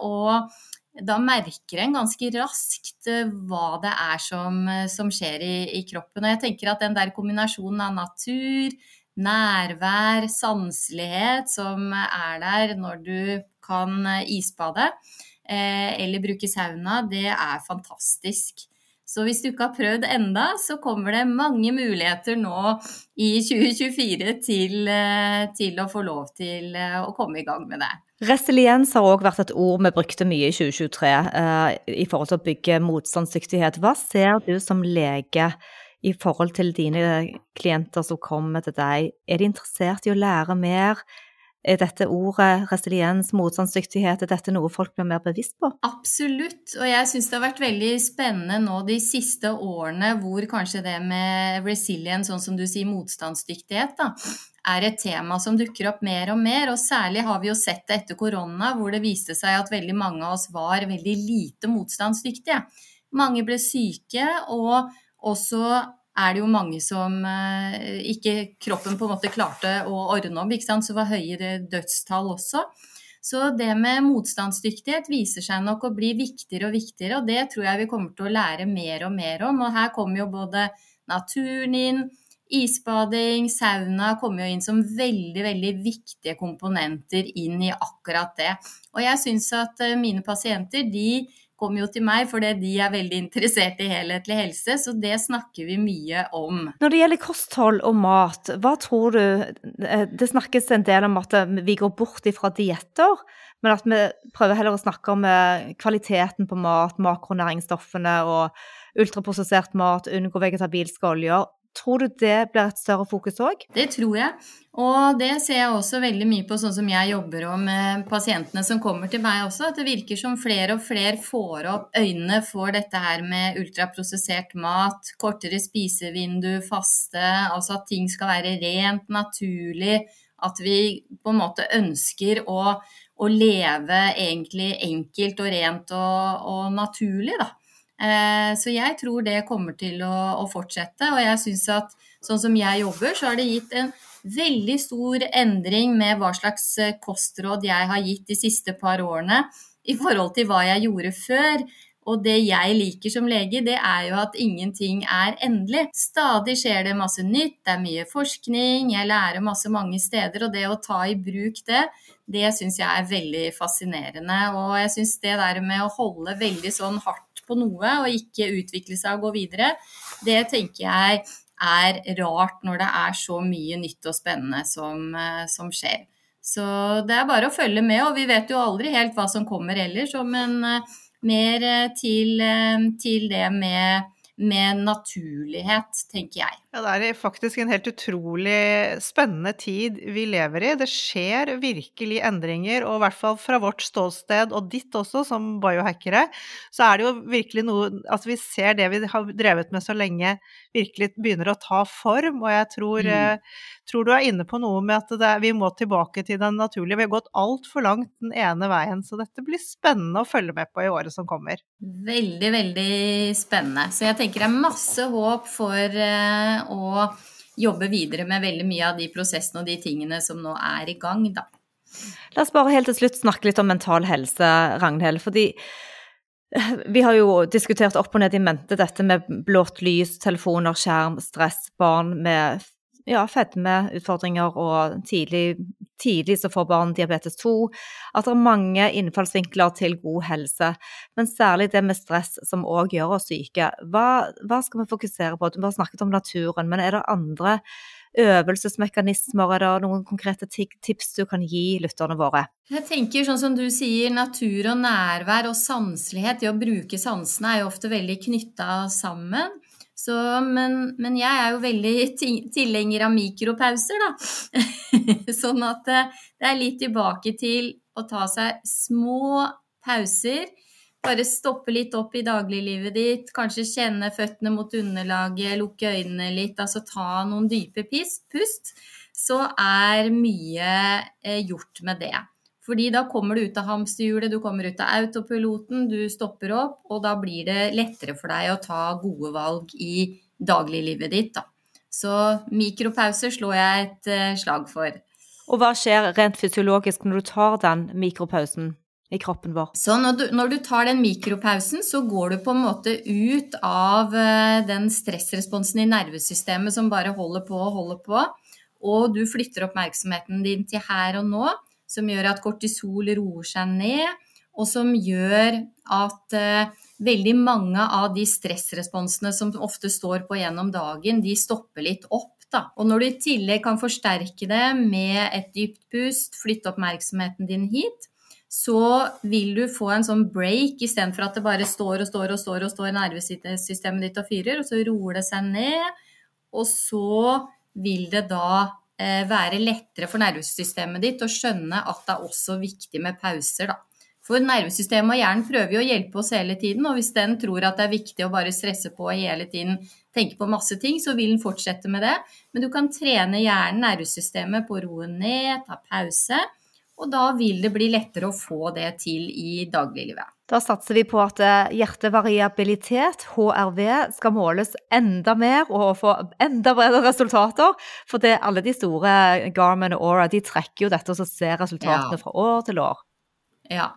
og da merker en ganske raskt hva det er som, som skjer i, i, kroppen. Og jeg tenker at den der kombinasjonen av natur, nærvær, sanselighet som er der når du kan isbade eh, eller bruke sauna, det er fantastisk. Så hvis du ikke har prøvd enda, så kommer det mange muligheter nå i 2024 til, eh, til å få lov til eh, å komme i gang med det. Resiliens har òg vært et ord vi brukte mye i 2023 eh, i forhold til å bygge motstandsdyktighet. Hva ser du som lege i forhold til dine klienter som kommer til deg? Er de interessert i å lære mer? Er dette ordet resiliens, motstandsdyktighet, er dette noe folk blir mer bevisst på? Absolutt, og jeg syns det har vært veldig spennende nå de siste årene hvor kanskje det med resilience, sånn som du sier, motstandsdyktighet, da, er et tema som dukker opp mer og mer. Og særlig har vi jo sett det etter korona, hvor det viste seg at veldig mange av oss var veldig lite motstandsdyktige. Mange ble syke, og også er det jo mange som eh, ikke kroppen på en måte klarte å ordne opp, ikke sant? så var høyere dødstall også. Så det med motstandsdyktighet viser seg nok å bli viktigere og viktigere, og det tror jeg vi kommer til å lære mer og mer om. Og her kommer jo både naturen inn, isbading, sauna kommer jo inn som veldig, veldig viktige komponenter inn i akkurat det. Og jeg syns at eh, mine pasienter, de kommer jo til meg fordi de er veldig interessert i helhetlig helse, så det snakker vi mye om. Når det gjelder kosthold og mat, hva tror du eh, Det snakkes en del om at eh, vi går bort ifra dietter, men at vi prøver heller å snakke om eh, kvaliteten på mat, makronæringsstoffene og ultraprosessert mat, unngå vegetabilske oljer. Tror du det blir et større fokus òg? Det tror jeg. Og det ser jeg også veldig mye på sånn som jeg jobber med pasientene som kommer til meg også. At det virker som flere og flere får opp øynene for dette her med ultraprosessert mat, kortere spisevindu, faste, altså at ting skal være rent, naturlig. At vi på en måte ønsker å, å leve egentlig enkelt og rent og, og naturlig, da. Eh, så jeg tror det kommer til å, fortsette. Og jeg syns at sånn som jeg jobber, så har det gitt en veldig stor endring med hva slags eh, kostråd jeg har gitt de siste par årene i forhold til hva jeg gjorde før. Og det jeg liker som lege, det er jo at ingenting er endelig. Stadig skjer det masse nytt, det er mye forskning, jeg lærer masse mange steder. Og det å ta i bruk det, det syns jeg er veldig fascinerende. Og jeg syns det der med å holde veldig sånn hardt på noe og ikke utvikle seg og gå videre, det tenker jeg er rart når det er så mye nytt og spennende som, eh, som skjer. Så det er bare å følge med, og vi vet jo aldri helt hva som kommer ellers. Men eh, mer eh, til, til det med med naturlighet, tenker jeg. Ja, det er faktisk en helt utrolig spennende tid vi lever i. Det skjer virkelig endringer, og i hvert fall fra vårt ståsted, og ditt også, som biohackere, så er det jo virkelig noe At vi ser det vi har drevet med så lenge, virkelig begynner å ta form. Og jeg tror, mm. Eh, tror du er inne på noe med at er, vi må tilbake til den naturlige. Vi har gått altfor langt den ene veien, så dette blir spennende å følge med på i året som kommer. Veldig, veldig spennende. Så jeg tenker det er masse håp for eh, å jobbe videre med veldig mye av de prosessene og de tingene som nå er i gang, da. La oss bare helt til slutt snakke litt om mental helse, Ragnhild. fordi vi har jo diskutert opp og ned i mente dette med blått lys, telefoner, skjerm, stress, barn med ja, fedmeutfordringer og tidlig, tidlig, så får barn diabetes 2. At det er mange innfallsvinkler til god helse, men særlig det med stress som òg gjør oss syke. Hva, hva, skal vi fokusere på? Du har snakket om naturen, men er det andre øvelsesmekanismer? Er det noen konkrete tips du kan gi lytterne våre? Jeg tenker sånn som du sier, natur og nærvær og sanselighet, det å bruke sansene er jo ofte veldig knytta sammen. Så, men, men, jeg er jo veldig tilhenger av mikropauser, da. sånn at eh, det er litt tilbake til å ta seg små pauser. Bare stoppe litt opp i dagliglivet ditt, kanskje kjenne føttene mot underlaget, lukke øynene litt, altså ta noen dype pust. Så er mye eh, gjort med det. Fordi da kommer du ut av hamsterhjulet, du kommer ut av autopiloten, du stopper opp, og da blir det lettere for deg å ta gode valg i dagliglivet ditt. Da. Så mikropauser slår jeg et uh, slag for. Og hva skjer rent fysiologisk når du tar den mikropausen? i kroppen vår. Så når du, når du, tar den mikropausen, så går du på en måte ut av uh, den stressresponsen i nervesystemet som bare holder på og holder på, og du flytter oppmerksomheten din til her og nå, som gjør at kortisol roer seg ned, og som gjør at eh, veldig mange av de stressresponsene som ofte står på gjennom dagen, de stopper litt opp. Da. Og når du i tillegg kan forsterke det med et dypt pust, flytte oppmerksomheten din hit, så vil du få en sånn break istedenfor at det bare står og står og står og står i nervesystemet ditt og fyrer, og så roer det seg ned. Og så vil det da være lettere for nervesystemet ditt å skjønne at det er også viktig med pauser, da. For nervesystemet og hjernen prøver jo å hjelpe oss hele tiden, og hvis den tror at det er viktig å bare stresse på hele tiden, tenke på masse ting, så vil den fortsette med det. Men du kan trene hjernen, nervesystemet, på å roe ned, ta pause og da vil det bli lettere å få det til i dagliglivet. Da satser vi på at eh, hjertevariabilitet, HRV, skal måles enda mer og få enda bredere resultater. For det, alle de store Garmin og Aura de trekker jo dette og så ser resultatene ja. fra år til år. Ja,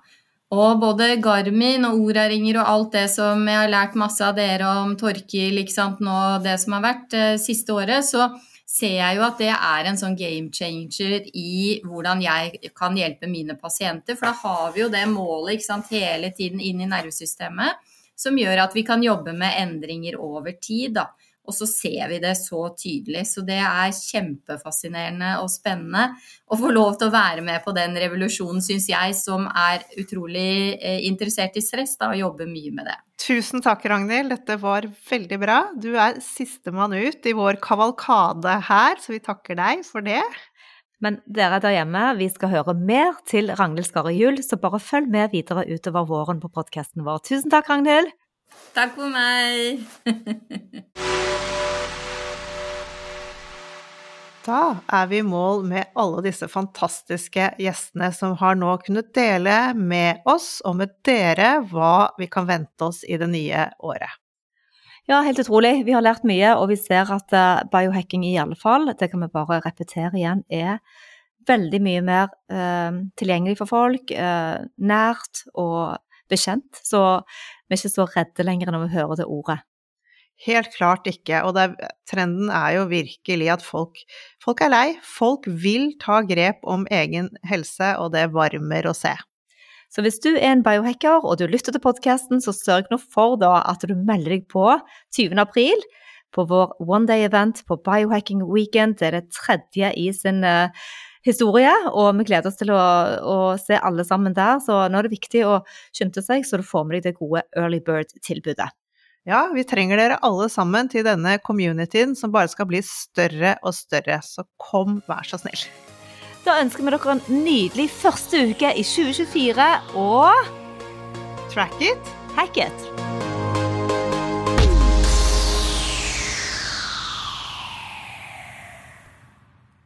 og både Garmin og Oraringer og alt det som jeg har lært masse av dere om Torkil, ikke sant, nå det som har vært eh, siste året, så ser jeg jo at det er en sånn game changer i hvordan jeg kan hjelpe mine pasienter. For da har vi jo det målet sant, hele tiden inn i nervesystemet som gjør at vi kan jobbe med endringer over tid. Da. Og så ser vi det så tydelig. Så det er kjempefascinerende og spennende å få lov til å være med på den revolusjonen, syns jeg, som er utrolig eh, interessert i stress, da, og jobber mye med det. Tusen takk, Ragnhild. Dette var veldig bra. Du er sistemann ut i vår kavalkade her, så vi takker deg for det. Men dere der hjemme, vi skal høre mer til Ragnhild Skarre Juel, så bare følg med videre utover våren på podkasten vår. Tusen takk, Ragnhild. Takk for meg. Da er vi i mål med alle disse fantastiske gjestene som har nå kunnet dele med oss og med dere hva vi kan vente oss i det nye året. Ja, helt utrolig. Vi har lært mye, og vi ser at uh, biohacking i alle fall, det kan vi bare repetere igjen, er veldig mye mer eh, tilgjengelig for folk, eh, nært og bekjent. Så vi er ikke så redde lenger når vi hører det ordet. Helt klart ikke. Og er, trenden er jo virkelig at folk, folk er lei. Folk vil ta grep om egen helse, og det varmer å se. Så hvis du er en biohacker og du lytter til podkasten, så sørg nå for da at du melder deg på 20. april på vår one day event på Biohacking Weekend. Det er det tredje i sin uh, historie, og vi gleder oss til å, å, se alle sammen der. Så nå er det viktig å skynde seg, så du får med deg det gode Early Bird-tilbudet. Ja, vi trenger dere alle sammen til denne communityen som bare skal bli større og større. Så kom, vær så snill. Da ønsker vi dere en nydelig første uke i 2024 og Track it. Hack it.